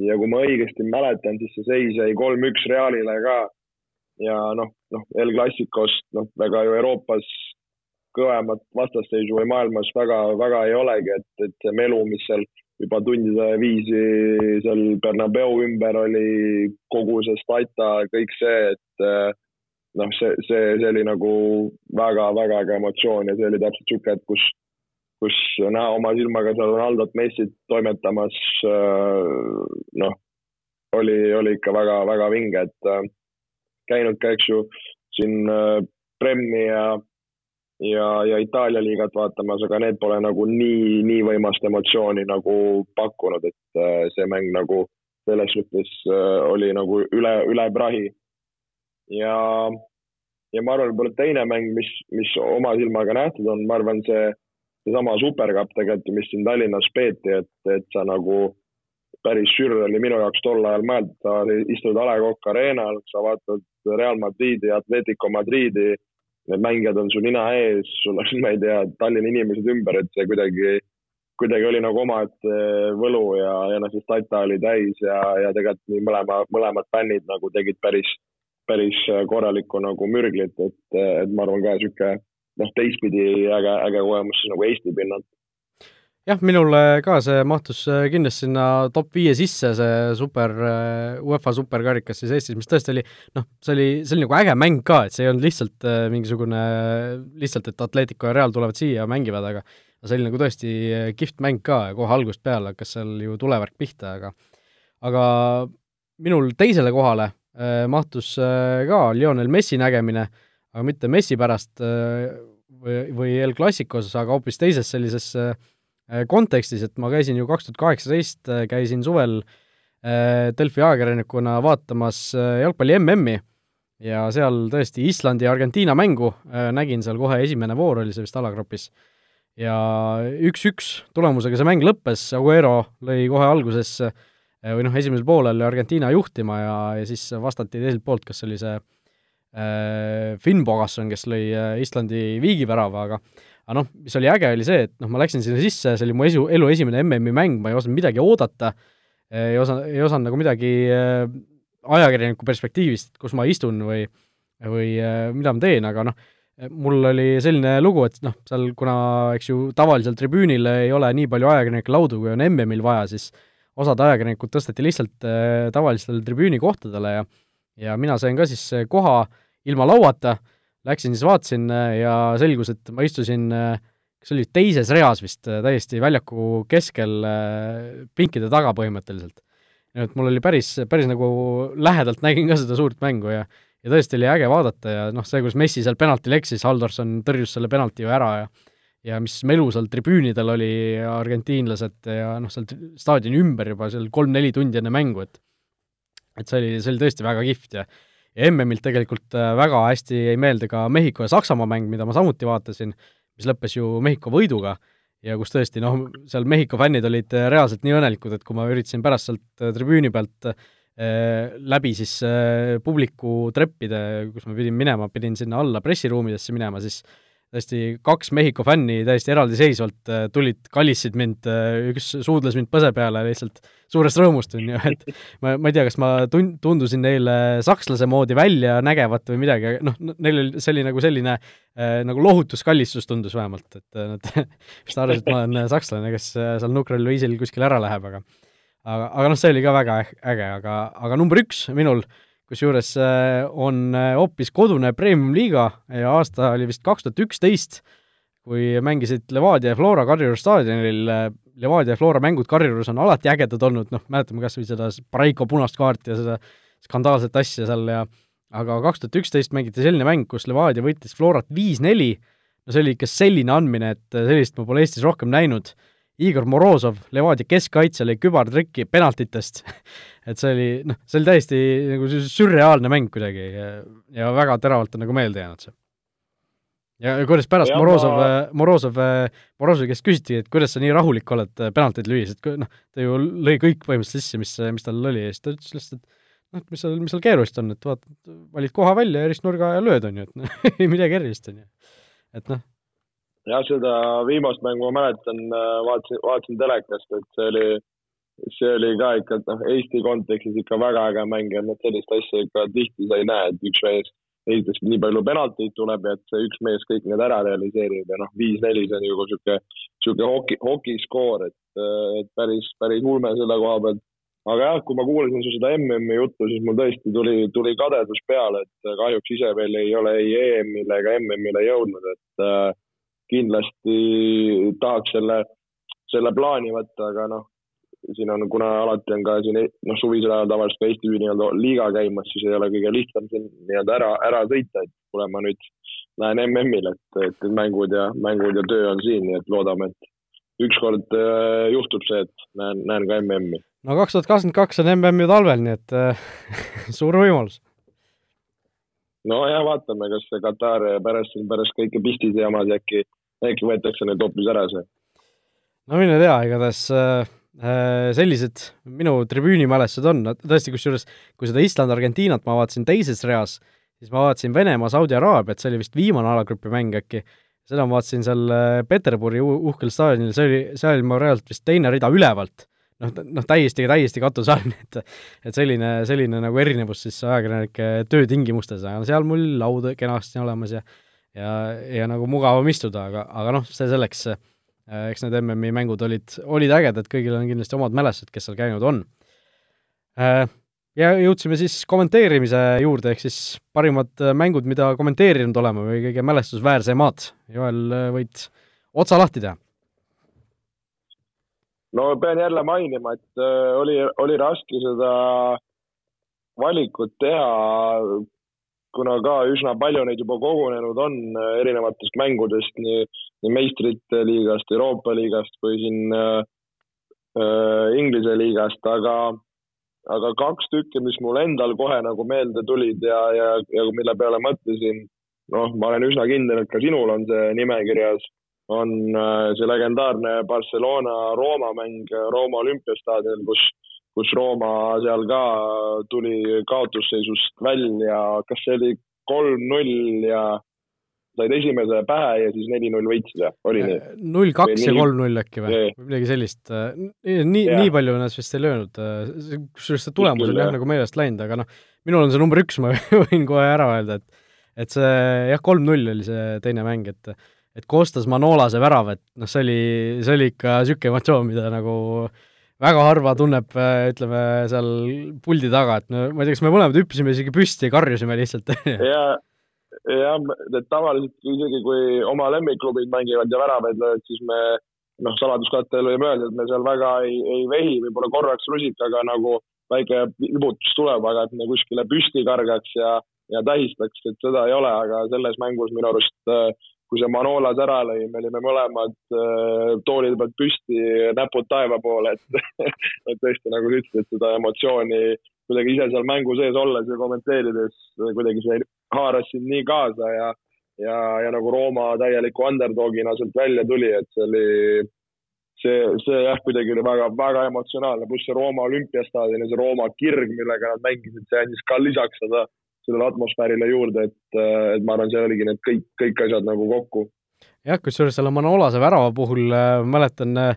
ja kui ma õigesti mäletan, siis see seis jäi kolm-üks Realile ka. ja noh, noh El Clasicost, noh, väga ju Euroopas kõvemat vastasseisu või maailmas väga, väga ei olegi, et, et see melu, mis seal juba tundide viisi seal Bernabeu ümber oli, kogu see stata, kõik see, et eh, noh, see, see, see oli nagu väga-väga äge emotsioon ja see oli täpselt niisugune hetk, kus, kus näha oma silmaga seal Ronaldot Messit toimetamas, eh, noh, oli, oli ikka väga-väga vinge, et eh, käinud ka, eks ju, siin Premmi ja ja, ja Itaalia liigat vaatamas, aga need pole nagu nii, nii võimast emotsiooni nagu pakkunud, et äh, see mäng nagu selles suhtes äh, oli nagu üle, üle prahi. ja, ja ma arvan, võib-olla teine mäng, mis, mis oma silmaga nähtud on, ma arvan, see, seesama supercup tegelikult, mis siin Tallinnas peeti, et, et sa nagu päris sür oli minu jaoks tol ajal mõelda, sa istud A Le Coq Arena'l, sa vaatad Real Madridi, Atletico Madridi need mängijad on su nina ees, sul on, ma ei tea, Tallinna inimesed ümber, et see kuidagi, kuidagi oli nagu omaette võlu ja, ja noh, see stata oli täis ja, ja tegelikult nii mõlema, mõlemad fännid nagu tegid päris, päris korralikku nagu mürglit, et, et ma arvan ka niisugune noh, teistpidi äge, äge kogemus siis nagu Eesti pinnalt. Jah, minule ka see mahtus äh, kindlasti sinna top viie sisse, see super, äh, UEFA superkarikas siis Eestis, mis tõesti oli noh, see oli, see oli nagu äge mäng ka, et see ei olnud lihtsalt äh, mingisugune, lihtsalt, et Atletico ja Real tulevad siia ja mängivad, aga see oli nagu tõesti kihvt mäng ka ja kohe algusest peale hakkas seal ju tulevärk pihta, aga aga minul teisele kohale äh, mahtus äh, ka Lionel Messi nägemine, aga mitte Messi pärast äh, või, või El Clasicos, aga hoopis teises sellises äh, kontekstis, et ma käisin ju kaks tuhat kaheksateist, äh, käisin suvel Delfi ajakirjanikuna vaatamas jalgpalli MM-i ja seal tõesti Islandi ja Argentiina mängu nägin seal kohe, esimene voor oli see vist alagrupis. ja üks-üks tulemusega see mäng lõppes, Aguero lõi kohe alguses või noh, esimesel poolel Argentiina juhtima ja, ja siis vastati teiselt poolt, kas oli see äh, Finn Bogasson, kes lõi Islandi viigivärava, aga aga noh, mis oli äge, oli see, et noh, ma läksin sinna sisse, see oli mu esu, elu esimene MM-i mäng, ma ei osanud midagi oodata, ei osanud, ei osanud nagu midagi äh, ajakirjaniku perspektiivist, kus ma istun või, või äh, mida ma teen, aga noh, mul oli selline lugu, et noh, seal kuna, eks ju, tavaliselt tribüünil ei ole nii palju ajakirjanikke laudu, kui on MM-il vaja, siis osad ajakirjanikud tõsteti lihtsalt äh, tavalistele tribüünikohtadele ja ja mina sain ka siis koha ilma lauata Läksin siis vaatasin äh, ja selgus, et ma istusin, äh, kas oli teises reas vist, äh, täiesti väljaku keskel pinkide taga põhimõtteliselt. et mul oli päris, päris nagu lähedalt nägin ka seda suurt mängu ja ja tõesti oli äge vaadata ja noh, see, kuidas Messi seal penaltil eksis, Haldorson tõrjus selle penalti ju ära ja ja mis melu seal tribüünidel oli, argentiinlased ja noh, seal staadioni ümber juba seal kolm-neli tundi enne mängu, et et see oli, see oli tõesti väga kihvt ja ja MM-ilt tegelikult äh, väga hästi jäi meelde ka Mehhiko ja Saksamaa mäng, mida ma samuti vaatasin, mis lõppes ju Mehhiko võiduga. Ja kus tõesti noh, seal Mehhiko fännid olid äh, reaalselt nii õnnelikud, et kui ma üritasin pärast sealt äh, tribüüni pealt äh, läbi siis äh, publiku treppide, kus ma pidin minema, pidin sinna alla pressiruumidesse minema, siis tõesti kaks Mehhiko fänni täiesti eraldiseisvalt äh, tulid, kallistasid mind, äh, üks suudles mind põse peale lihtsalt suurest rõõmust, on ju, et ma, ma ei tea, kas ma tun-, tundusin neile sakslase moodi välja nägevat või midagi, noh, neil oli, see oli nagu selline äh, nagu lohutuskallistus tundus vähemalt, et äh, nad vist arvasid, et ma olen sakslane, kes seal nukral viisil kuskile ära läheb, aga aga, aga noh, see oli ka väga äge, aga, aga number üks minul äh, kusjuures äh, on äh, hoopis kodune premium-liiga ja aasta oli vist kaks tuhat üksteist, kui mängisid Levadia ja Flora Kadrioru staadionil, äh, Levadia ja Flora mängud Kadriorus on alati ägedad olnud, noh, mäletame kas või seda Paraiko punast kaarti ja seda skandaalset asja seal ja aga kaks tuhat üksteist mängiti selline mäng, kus Levadia võitis Florat viis-neli, no see oli ikka selline andmine, et sellist ma pole Eestis rohkem näinud Igor Morozov, Levadia keskkaitse lõi kübartrikki penaltitest et see oli, noh, see oli täiesti nagu sürreaalne mäng kuidagi ja, ja väga teravalt on nagu meelde jäänud see. ja kuidas pärast ja Morozov ma..., Morozov, Morozovi käest küsiti, et kuidas sa nii rahulik oled penaltid lüües, et noh, ta ju lõi kõik põhimõtteliselt sisse, mis, mis tal oli ja siis ta ütles lihtsalt, et noh, et mis seal, mis seal keerulist on, et vaata, valid koha välja, ristnurga ja lööd, on ju, et noh, ei midagi erilist, on ju. et noh jah, seda viimast mängu ma mäletan, äh, vaatasin, vaatasin telekast, et see oli, see oli ka ikka, noh, Eesti kontekstis ikka väga äge mäng ja noh, sellist asja ikka tihti sa ei näe, et üks mees esiteks nii palju penalteid tuleb ja et see üks mees kõik need ära realiseerib ja noh, viis-neli, see on ju sihuke, sihuke hoki, hokiskoor, et, et päris, päris ulme selle koha pealt. aga jah, kui ma kuulasin su seda MM-i juttu, siis mul tõesti tuli, tuli kadedus peale, et kahjuks ise veel ei ole ei EM-ile ega MM-ile jõudnud, et äh, kindlasti tahaks selle, selle plaani võtta, aga noh, siin on, kuna alati on ka siin noh, suvisel ajal tavaliselt ka Eesti nii-öelda liiga käimas, siis ei ole kõige lihtsam siin nii-öelda ära, ära sõita, et kuule, ma nüüd lähen MM-ile, et, et mängud ja, mängud ja töö on siin, nii et loodame, et ükskord äh, juhtub see, et näen, näen ka MM-i. no kaks tuhat kakskümmend kaks on MM ju talvel, nii et äh, suur võimalus. Nojah, vaatame, kas see Katar pärast, pärast kõike pistid ja jamad äkki, äkki võetakse nüüd hoopis ära see. no mine tea, igatahes äh Äh, sellised minu tribüünimälestused on, tõesti, kusjuures kui seda Island-Argentiinat ma vaatasin teises reas, siis ma vaatasin Venemaa-Saudi Araabiat, see oli vist viimane alagrupi mäng äkki, seda ma vaatasin seal äh, Peterburi uhkel staadionil, see oli, seal ma reaalselt vist teine rida ülevalt. Noh, noh täiesti, täiesti katuse all, et et selline, selline nagu erinevus siis ajakirjanike töötingimustes, aga seal mul laud kenasti olemas ja ja, ja nagu mugavam istuda, aga, aga noh, see selleks eks need MM-i mängud olid, olid ägedad, kõigil on kindlasti omad mälestused, kes seal käinud on. Ja jõudsime siis kommenteerimise juurde, ehk siis parimad mängud, mida kommenteerinud oleme või kõige mälestusväärsemad. Joel, võid otsa lahti teha? No pean jälle mainima, et oli, oli raske seda valikut teha kuna ka üsna palju neid juba kogunenud on äh, erinevatest mängudest, nii, nii meistrite liigast, Euroopa liigast kui siin äh, äh, Inglise liigast, aga, aga kaks tükki, mis mul endal kohe nagu meelde tulid ja, ja, ja mille peale mõtlesin, noh, ma olen üsna kindel, et ka sinul on see nimekirjas, on äh, see legendaarne Barcelona-Rooma mäng Rooma olümpiastaadionil, kus kus Rooma seal ka tuli kaotusseisust välja, kas see oli kolm-null ja said esimese pähe ja siis neli-null võitsid või, oli nii? null kaks ja kolm-null äkki või, või midagi sellist. nii, nii palju ennast vist ei löönud, kusjuures see tulemus on jah. nagu meelest läinud, aga noh, minul on see number üks, ma võin kohe ära öelda, et et see jah, kolm-null oli see teine mäng, et et Kostas Manolase värav, et noh, see oli, see oli ikka niisugune emotsioon, mida nagu väga harva tunneb, ütleme, seal puldi taga, et no ma ei tea, kas me mõlemad hüppasime isegi püsti ja karjusime lihtsalt. Ja, et tavaliselt isegi kui oma lemmikklubid mängivad ja väravaid löövad, siis me noh, saladuskattel võime öelda, et me seal väga ei, ei vehi, võib-olla korraks rusikaga nagu väike vibutus tuleb, aga et me kuskile püsti kargaks ja, ja tähistaks, et seda ei ole, aga selles mängus minu arust äh, kui see Manolas ära lõi, me olime mõlemad äh, toolide pealt püsti, näpud taeva poole, et et tõesti, nagu sa ütlesid, seda emotsiooni kuidagi ise seal mängu sees olles ja kommenteerides kuidagi see haaras sind nii kaasa ja ja, ja nagu Rooma täieliku underdogina sealt välja tuli, et see oli, see, see jah, kuidagi oli väga, väga emotsionaalne, pluss see Rooma olümpiastaadion ja see Rooma kirg, millega nad mängisid, see andis ka lisaks seda sellele atmosfäärile juurde, et, et ma arvan, seal oligi need kõik, kõik asjad nagu kokku. jah, kusjuures selle Manolase värava puhul äh, mäletan äh,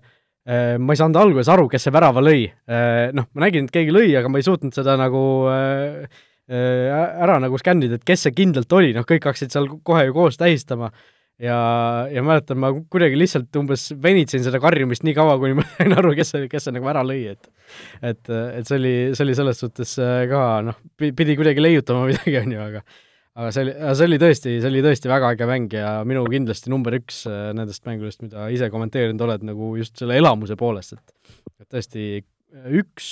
ma ei saanud alguses aru, kes see värava lõi äh,. Noh, ma nägin, et keegi lõi, aga ma ei suutnud seda nagu äh, äh, ära nagu skännida, et kes see kindlalt oli, noh, kõik hakkasid seal kohe ju koos tähistama ja, ja mäletan, ma kuidagi lihtsalt umbes venitsin seda karjumist nii kaua, kuni ma sain aru, kes see, kes see nagu ära lõi, et et, et see oli, see oli selles suhtes äh, ka noh, pidi kuidagi leiutama midagi, on ju, aga aga see oli, see oli tõesti, see oli tõesti väga äge mäng ja minu kindlasti number üks äh, nendest mängudest, mida ise kommenteerinud oled, nagu just selle elamuse poolest, et et tõesti üks,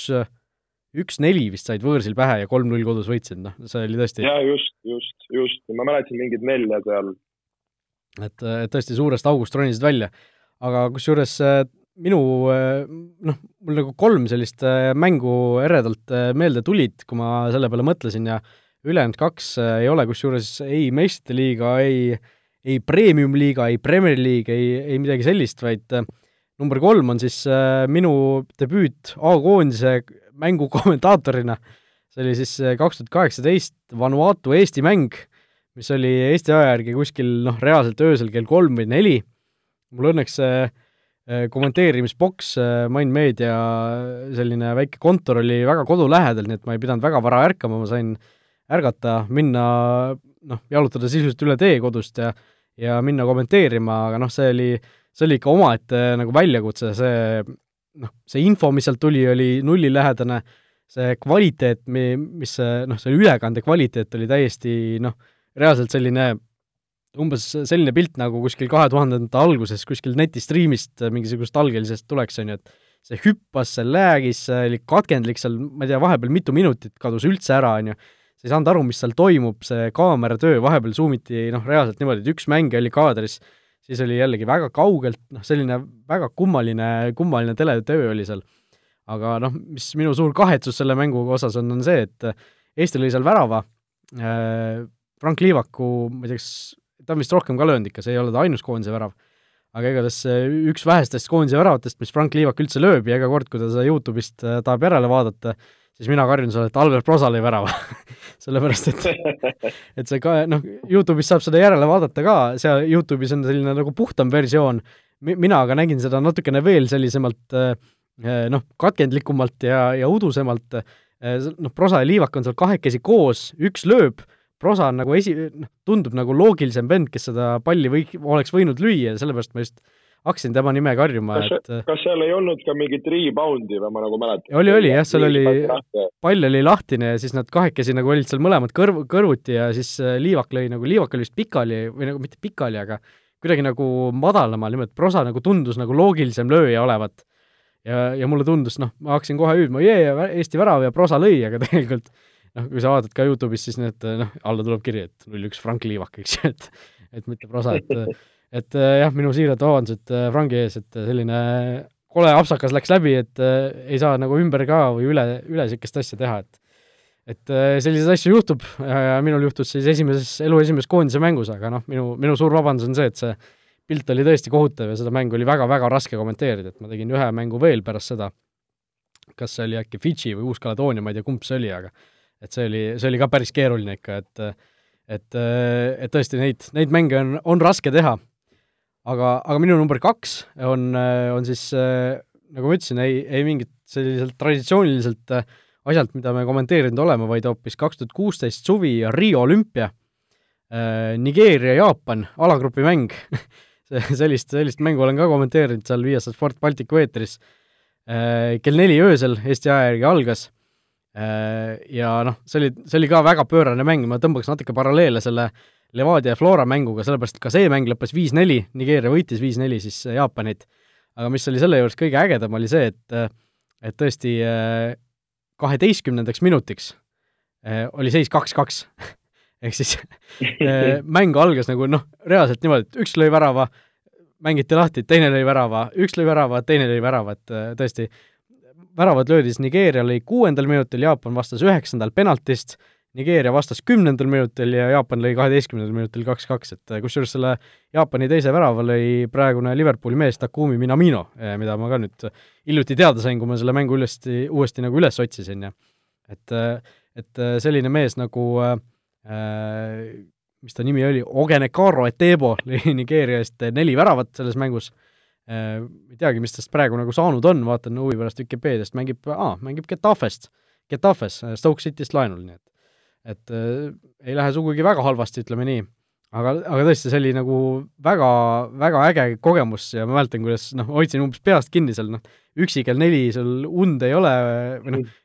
üks-neli vist said võõrsil pähe ja kolm-null kodus võitsid, noh, see oli tõesti jaa, just, just, just, ma mäletasin mingit nelja seal et, et tõesti suurest august ronisid välja. aga kusjuures äh, minu äh, noh, mul nagu kolm sellist mängu eredalt meelde tulid, kui ma selle peale mõtlesin ja ülejäänud kaks ei ole kusjuures ei meistrite liiga, ei, ei premium-liiga, ei Premier League, ei, ei midagi sellist, vaid number kolm on siis minu debüüt A-koondise mängu kommentaatorina. see oli siis kaks tuhat kaheksateist Vanuatu Eesti mäng mis oli Eesti aja järgi kuskil noh, reaalselt öösel kell kolm või neli, mul õnneks see äh, kommenteerimisboks, äh, Mindmedia selline väike kontor oli väga kodu lähedal, nii et ma ei pidanud väga vara ärkama, ma sain ärgata, minna noh, jalutada sisuliselt üle tee kodust ja ja minna kommenteerima, aga noh, see oli, see oli ikka omaette nagu väljakutse, see noh, see info, mis sealt tuli, oli nullilähedane, see kvaliteet, mi-, mis see noh, see ülekande kvaliteet oli täiesti noh, reaalselt selline umbes selline pilt, nagu kuskil kahe tuhandendate alguses kuskil netistriimist mingisugusest algelisest tuleks, on ju, et see hüppas, see läägis, see oli katkendlik seal, ma ei tea, vahepeal mitu minutit kadus üldse ära, on ju, sa ei saanud aru, mis seal toimub, see kaameratöö, vahepeal suumiti noh, reaalselt niimoodi, et üks mängija oli kaadris, siis oli jällegi väga kaugelt, noh, selline väga kummaline, kummaline teletöö oli seal. aga noh, mis minu suur kahetsus selle mängu osas on, on see, et Eesti lõi seal värava äh,, Frank Liivaku, ma ei tea, kas ta on vist rohkem ka löönud ikka, see ei ole ta ainus koondise värav. aga igatahes üks vähestest koondise väravatest, mis Frank Liivak üldse lööb ja iga kord, kui ta seda Youtube'ist äh, tahab järele vaadata, siis mina karjun seal, et Albert Prosa lõi värava sellepärast, et et see ka, noh, Youtube'is saab seda järele vaadata ka, seal Youtube'is on selline nagu puhtam versioon, mina aga nägin seda natukene veel sellisemalt eh, noh, katkendlikumalt ja, ja udusemalt, noh, Prosa ja Liivak on seal kahekesi koos, üks lööb, Prosa on nagu esi-, noh, tundub nagu loogilisem vend, kes seda palli või oleks võinud lüüa ja sellepärast ma just hakkasin tema nime karjuma, et kas seal ei olnud ka mingit rebound'i või ma nagu mäletan? oli, oli jah, seal oli, pall oli lahtine ja siis nad kahekesi nagu olid seal mõlemad kõrv, kõrvuti ja siis äh, Liivak lõi nagu, Liivak oli vist pikali või nagu mitte pikali, aga kuidagi nagu madalamal, niimoodi Prosa nagu tundus nagu loogilisem lööja olevat. ja, ja mulle tundus, noh, ma hakkasin kohe hüüdma, jee, Eesti värav ja Prosa lõi, aga tegelikult noh, kui sa vaatad ka Youtube'is, siis need noh, alla tuleb kiri, et null üks Frank Liivak, eks ju, et et mitte Prosa, et et äh, jah, minu siirad vabandused äh, Frangi ees, et selline kole apsakas läks läbi, et ei saa nagu ümber ka või üle, üle niisugust asja teha, et et selliseid asju juhtub ja minul juhtus siis esimeses, elu esimeses koondise mängus, aga noh, minu, minu suur vabandus on see, et see pilt oli tõesti kohutav ja seda mängu oli väga-väga raske kommenteerida, et ma tegin ühe mängu veel pärast seda, kas see oli äkki Fidži või Uus-Kaledoonia, ma ei tea, kumb see oli, aga et see oli, see oli ka päris keeruline ikka, et et, et tõesti neid, neid mänge on, on raske teha. Aga, aga minu number kaks on, on siis nagu ma ütlesin, ei, ei mingit selliselt traditsiooniliselt asjalt, mida me kommenteerinud oleme, vaid hoopis kaks tuhat kuusteist suvi ja Rio olümpia, Nigeeria-Jaapan alagrupi mäng. Sellist, sellist mängu olen ka kommenteerinud seal Viasat Sport Balticu eetris. kell neli öösel Eesti aja järgi algas ja noh, see oli, see oli ka väga pöörane mäng, ma tõmbaks natuke paralleele selle äh, Levadia ja Flora mänguga, sellepärast et ka see mäng lõppes viis-neli, Nigeeria võitis viis-neli siis äh, Jaapanit, aga mis oli selle juures kõige ägedam, oli see, et äh, et tõesti äh, kaheteistkümnendaks minutiks oli seis kaks-kaks ehk siis mäng algas nagu noh, reaalselt niimoodi, et üks lõi värava, mängiti lahti, teine lõi värava, üks lõi värava, teine lõi värava, et tõesti, väravad löödi siis Nigeeria lõi kuuendal minutil, Jaapan vastas üheksandal penaltist, Nigeeria vastas kümnendal minutil ja Jaapan lõi kaheteistkümnendal minutil kaks-kaks, et äh, kusjuures selle Jaapani teise värava lõi praegune Liverpooli mees Takumi Minamino, äh, mida ma ka nüüd hiljuti teada sain, kui ma selle mängu uuesti, uuesti nagu üles otsisin ja et, äh, et selline mees nagu äh, mis ta nimi oli, Ogenekaro Etebo lõi Nigeeria eest neli väravat selles mängus. äh,, ei teagi, mis tast praegu nagu saanud on, vaatan huvi pärast Vikipeediast, mängib, aa, mängib Getafest, Getafes, Stoke Cityst laenul, nii et et äh, ei lähe sugugi väga halvasti, ütleme nii. aga, aga tõesti, see oli nagu väga, väga äge kogemus ja ma mäletan, kuidas noh, hoidsin umbes peast kinni seal, noh, üksi kell neli sul und ei ole või noh,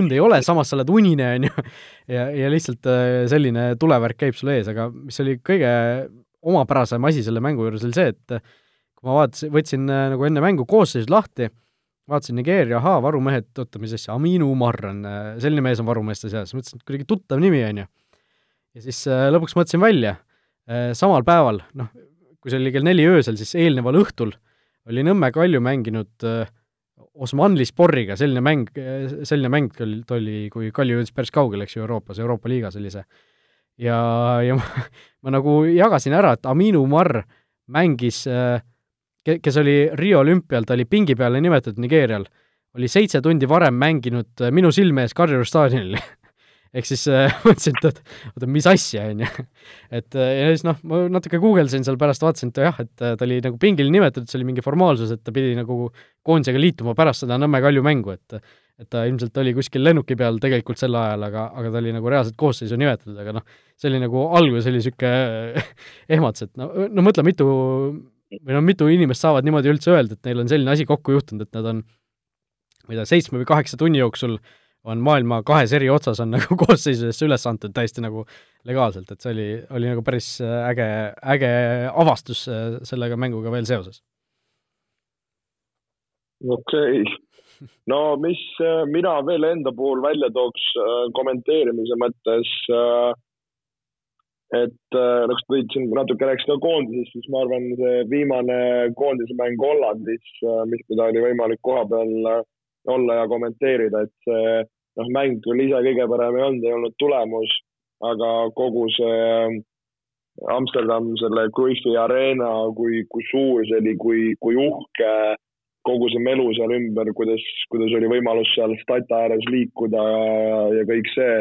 und ei ole, samas sa oled unine, on ju, ja, ja lihtsalt äh, selline tulevärk käib sul ees, aga mis oli kõige omapärasem asi selle mängu juures, oli see, et kui ma vaatasin, võtsin äh, nagu enne mängu koosseisud lahti, vaatasin Nigeeria, ahaa, varumehed, oota, mis asja, Aminu Umar on, äh, selline mees on varumeeste seas, mõtlesin, et kuidagi tuttav nimi, on ju. ja siis äh, lõpuks mõtlesin välja, samal päeval, noh, kui see oli kell neli öösel, siis eelneval õhtul oli Nõmme Kalju mänginud Osmanli Sporriga, selline mäng, selline mäng oli, oli, kui Kalju jõudis päris kaugele, eks ju, Euroopas, Euroopa liiga sellise. ja, ja ma, ma nagu jagasin ära, et Aminu Umar mängis äh, kes oli Rio olümpial, ta oli pingi peale nimetatud Nigeerial, oli seitse tundi varem mänginud äh, minu silme ees Kadrioru staadionil ehk siis äh, mõtlesin, et oota, mis asja, on ju. et äh, ja siis noh, ma natuke guugeldasin seal pärast, vaatasin, et jah, et ta oli nagu pingil nimetatud, see oli mingi formaalsus, et ta pidi nagu koondisega liituma pärast seda Nõmme Kalju mängu, et et ta ilmselt oli kuskil lennuki peal tegelikult sel ajal, aga, aga ta oli nagu reaalselt koosseisu nimetatud, aga noh, see oli nagu alguses oli niisugune ehmatus, et no, no mõtle, mitu või noh, mitu inimest saavad niimoodi üldse öelda, et neil on selline asi kokku juhtunud, et nad on ma ei tea, seitsme või kaheksa tunni jooksul on maailma kahes eri otsas on nagu koosseisudesse üles antud täiesti nagu legaalselt, et see oli, oli nagu päris äge, äge avastus sellega mänguga veel seoses. okei okay., no mis mina veel enda puhul välja tooks kommenteerimise mõttes äh, et äh, nagu sa tõid siin natuke rääkisid ka koondisest, siis ma arvan, see viimane koondise mäng Hollandis, äh, mis, mida oli võimalik koha peal äh, olla ja kommenteerida, et see noh, mäng küll ise kõige parem ei olnud, ei olnud tulemus, aga kogu see Amsterdam, selle Cruyffi Arena, kui, kui suur see oli, kui, kui uhke kogu see melu seal ümber, kuidas, kuidas oli võimalus seal stata ääres liikuda ja, ja kõik see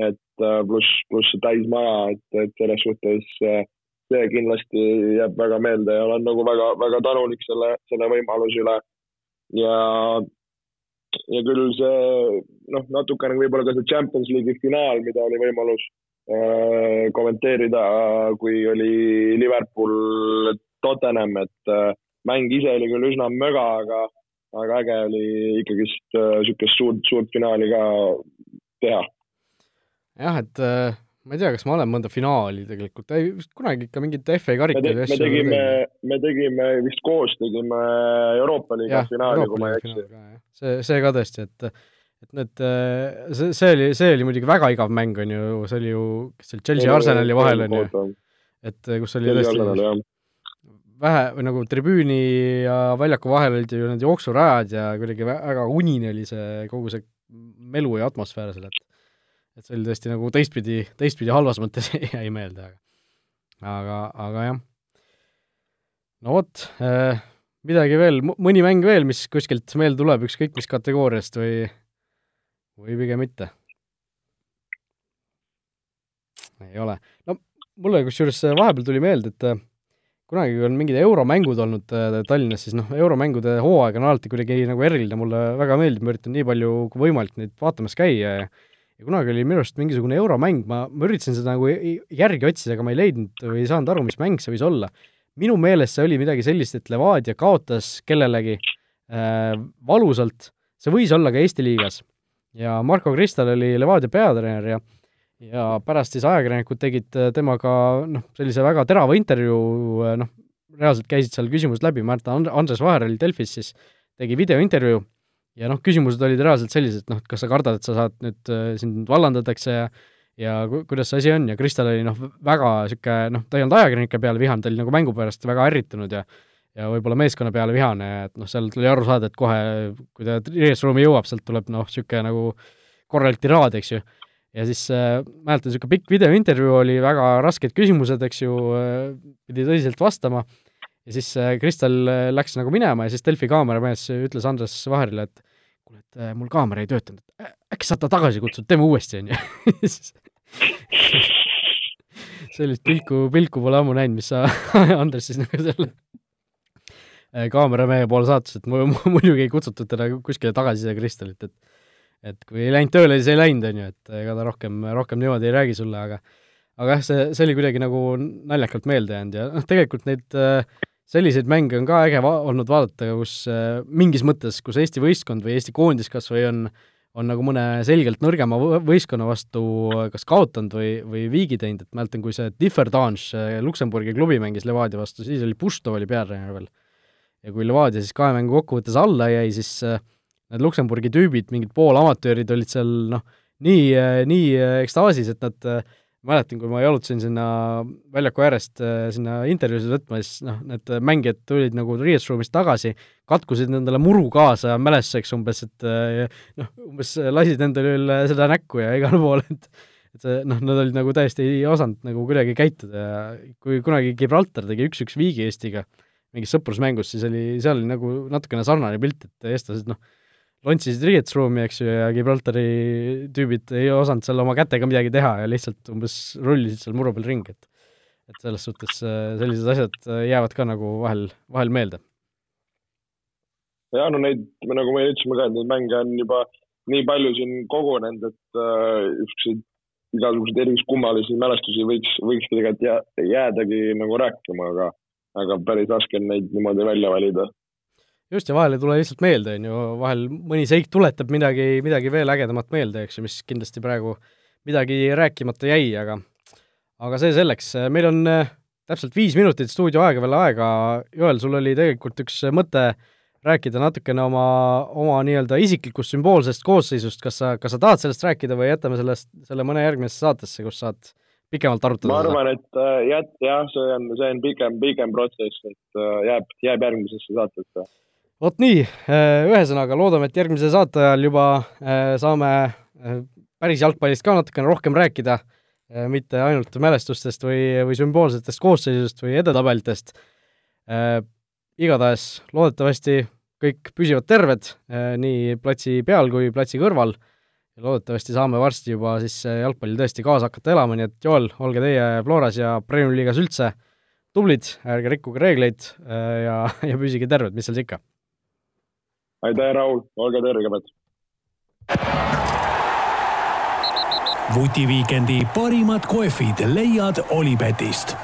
et äh, pluss, pluss see täismaja, et, et selles suhtes äh, see kindlasti jääb väga meelde ja olen nagu väga, väga tänulik selle, selle võimaluse üle. ja, ja küll see noh, natukene võib-olla ka see Champions League'i finaal, mida oli võimalus äh, kommenteerida, kui oli Liverpool Tottenham, et äh, mäng ise oli küll üsna möga, aga, aga äge oli ikkagist niisugust äh, suurt, suurt finaali ka teha jah, et äh, ma ei tea, kas ma olen mõnda finaali tegelikult, ei vist kunagi ikka mingit FA karikaid ja asju. me tegime, me tegime vist koos tegime Euroopa liiga finaali, kui ma ei eksi. see, see ka tõesti, et et need, äh, see, see oli, see oli muidugi väga igav mäng, on ju, see oli ju, kes seal Chelsea ja Arsenali vahel on ju, et äh, kus oli tõesti vähe, või nagu tribüüni ja väljaku vahel olid ju need jooksurajad ja kuidagi väga unine oli see, kogu see melu ja atmosfäär seal, et et see oli tõesti nagu teistpidi, teistpidi halvas mõttes jäi meelde, aga aga, aga jah. no vot äh,, midagi veel, mõni mäng veel, mis kuskilt meelde tuleb, ükskõik mis kategooriast või, või pigem mitte? ei ole. no mulle kusjuures vahepeal tuli meelde, et äh, kunagi, kui on mingid euromängud olnud äh, Tallinnas, siis noh, euromängude hooaeg on alati kuidagi nagu eriline, mulle väga meeldib, ma üritan nii palju kui võimalik neid vaatamas käia ja ja kunagi oli minu arust mingisugune euromäng, ma, ma üritasin seda nagu järgi otsida, aga ma ei leidnud või ei saanud aru, mis mäng see võis olla. minu meelest see oli midagi sellist, et Levadia kaotas kellelegi äh, valusalt, see võis olla ka Eesti liigas. ja Marko Kristal oli Levadia peatreener ja ja pärast siis ajakirjanikud tegid äh, temaga noh, sellise väga terava intervjuu, äh, noh, reaalselt käisid seal küsimused läbi, mäletan, Andres Vaher oli Delfis siis, tegi videointervjuu ja noh, küsimused olid reaalselt sellised, noh, kas sa kardad, et sa saad nüüd, äh, sind vallandatakse ja ja ku-, kuidas see asi on ja Kristel oli noh, väga niisugune noh, ta ei olnud ajakirjanike peale vihane, ta oli nagu mängu pärast väga ärritunud ja ja võib-olla meeskonna peale vihane, et noh, seal tuli aru saada, et kohe, kui ta riiesruumi jõuab, sealt tuleb noh, niisugune nagu korralik tiraad, eks ju. ja siis äh, mäletan, niisugune pikk videointervjuu oli, väga rasked küsimused, eks ju äh,, pidi tõsiselt vastama ja siis äh, Kristel äh, läks nagu minema ja siis Delfi kaameramees ütles Andres Vaherile, et kuule, et äh, mul kaamera ei töötanud, äkki saad ta tagasi kutsuda, teeme uuesti, on ju. sellist pilku, pilku pole ammu näinud, mis sa, Andres, siis nagu selle kaameramehe poole saatus, et muidugi ei kutsutud teda kuskile tagasi, seda Kristelit, et et kui ei läinud tööle, siis ei läinud, on ju, et ega ta rohkem, rohkem niimoodi ei räägi sulle, aga aga jah, see, see oli kuidagi nagu naljakalt meelde jäänud ja noh, tegelikult neid äh, selliseid mänge on ka äge va olnud vaadata, kus äh, mingis mõttes, kus Eesti võistkond või Eesti koondis kas või on, on nagu mõne selgelt nõrgema võistkonna vastu kas kaotanud või, või viigi teinud, et mäletan, kui see Differdange äh, Luksemburgi klubi mängis Levadia vastu, siis oli Puštov oli peatreener veel. ja kui Levadia siis kahe mängu kokkuvõttes alla jäi, siis äh, need Luksemburgi tüübid, mingid poolamatöörid olid seal noh, nii, äh, nii äh, ekstaasis, et nad äh, mäletan, kui ma jalutasin sinna väljaku äärest äh, sinna intervjuusid võtma, siis noh, need mängijad tulid nagu riietusruumist tagasi, katkusid endale muru kaasa mälestuseks umbes, et äh, noh, umbes lasid endale üle seda näkku ja igale poole, et et see noh, nad olid nagu täiesti ei osanud nagu kuidagi käituda ja kui kunagi Gibraltar tegi üks-üks viigi Eestiga mingis sõprusmängus, siis oli, seal oli nagu natukene sarnane pilt, et eestlased noh, lontsisid riietusruumi, eks ju, ja Gibraltari tüübid ei osanud seal oma kätega midagi teha ja lihtsalt umbes rullisid seal muru peal ringi, et et selles suhtes äh, sellised asjad äh, jäävad ka nagu vahel, vahel meelde. ja no neid, nagu me ütlesime ka, et neid mänge on juba nii palju siin kogunenud, et niisuguseid äh, igasuguseid erilisi kummalisi mälestusi võiks, võiks tegelikult jää, jäädagi nagu rääkima, aga, aga päris raske on neid niimoodi välja valida. Just, ja vahel ei tule lihtsalt meelde, on ju, vahel mõni seik tuletab midagi, midagi veel ägedamat meelde, eks ju, mis kindlasti praegu midagi rääkimata jäi, aga aga see selleks, meil on täpselt viis minutit stuudioaega veel aega, Joel, sul oli tegelikult üks mõte rääkida natukene oma, oma nii-öelda isiklikust sümboolsest koosseisust, kas sa, kas sa tahad sellest rääkida või jätame sellest, selle mõne järgmisesse saatesse, kus saad pikemalt arutada? ma arvan, et äh, jät-, jah, see on, see on pikem, pikem protsess, et äh, jääb, jääb järgmisesse saatesse. Vot nii, äh, ühesõnaga loodame, et järgmise saate ajal juba saame päris jalgpallist ka natukene rohkem rääkida Äh, mitte ainult mälestustest või, või sümboolsetest koosseisust või edetabelitest äh,. igatahes loodetavasti kõik püsivad terved äh, nii platsi peal kui platsi kõrval ja loodetavasti saame varsti juba siis jalgpalli tõesti kaasa hakata elama, nii et Joel, olge teie Floras ja Premiumi liigas üldse tublid, ärge rikkuge reegleid äh, ja, ja püsige terved, mis seal siis ikka! Aitäh, Raul, olge terved! vutiviikendi parimad kohvid leiad Olipetist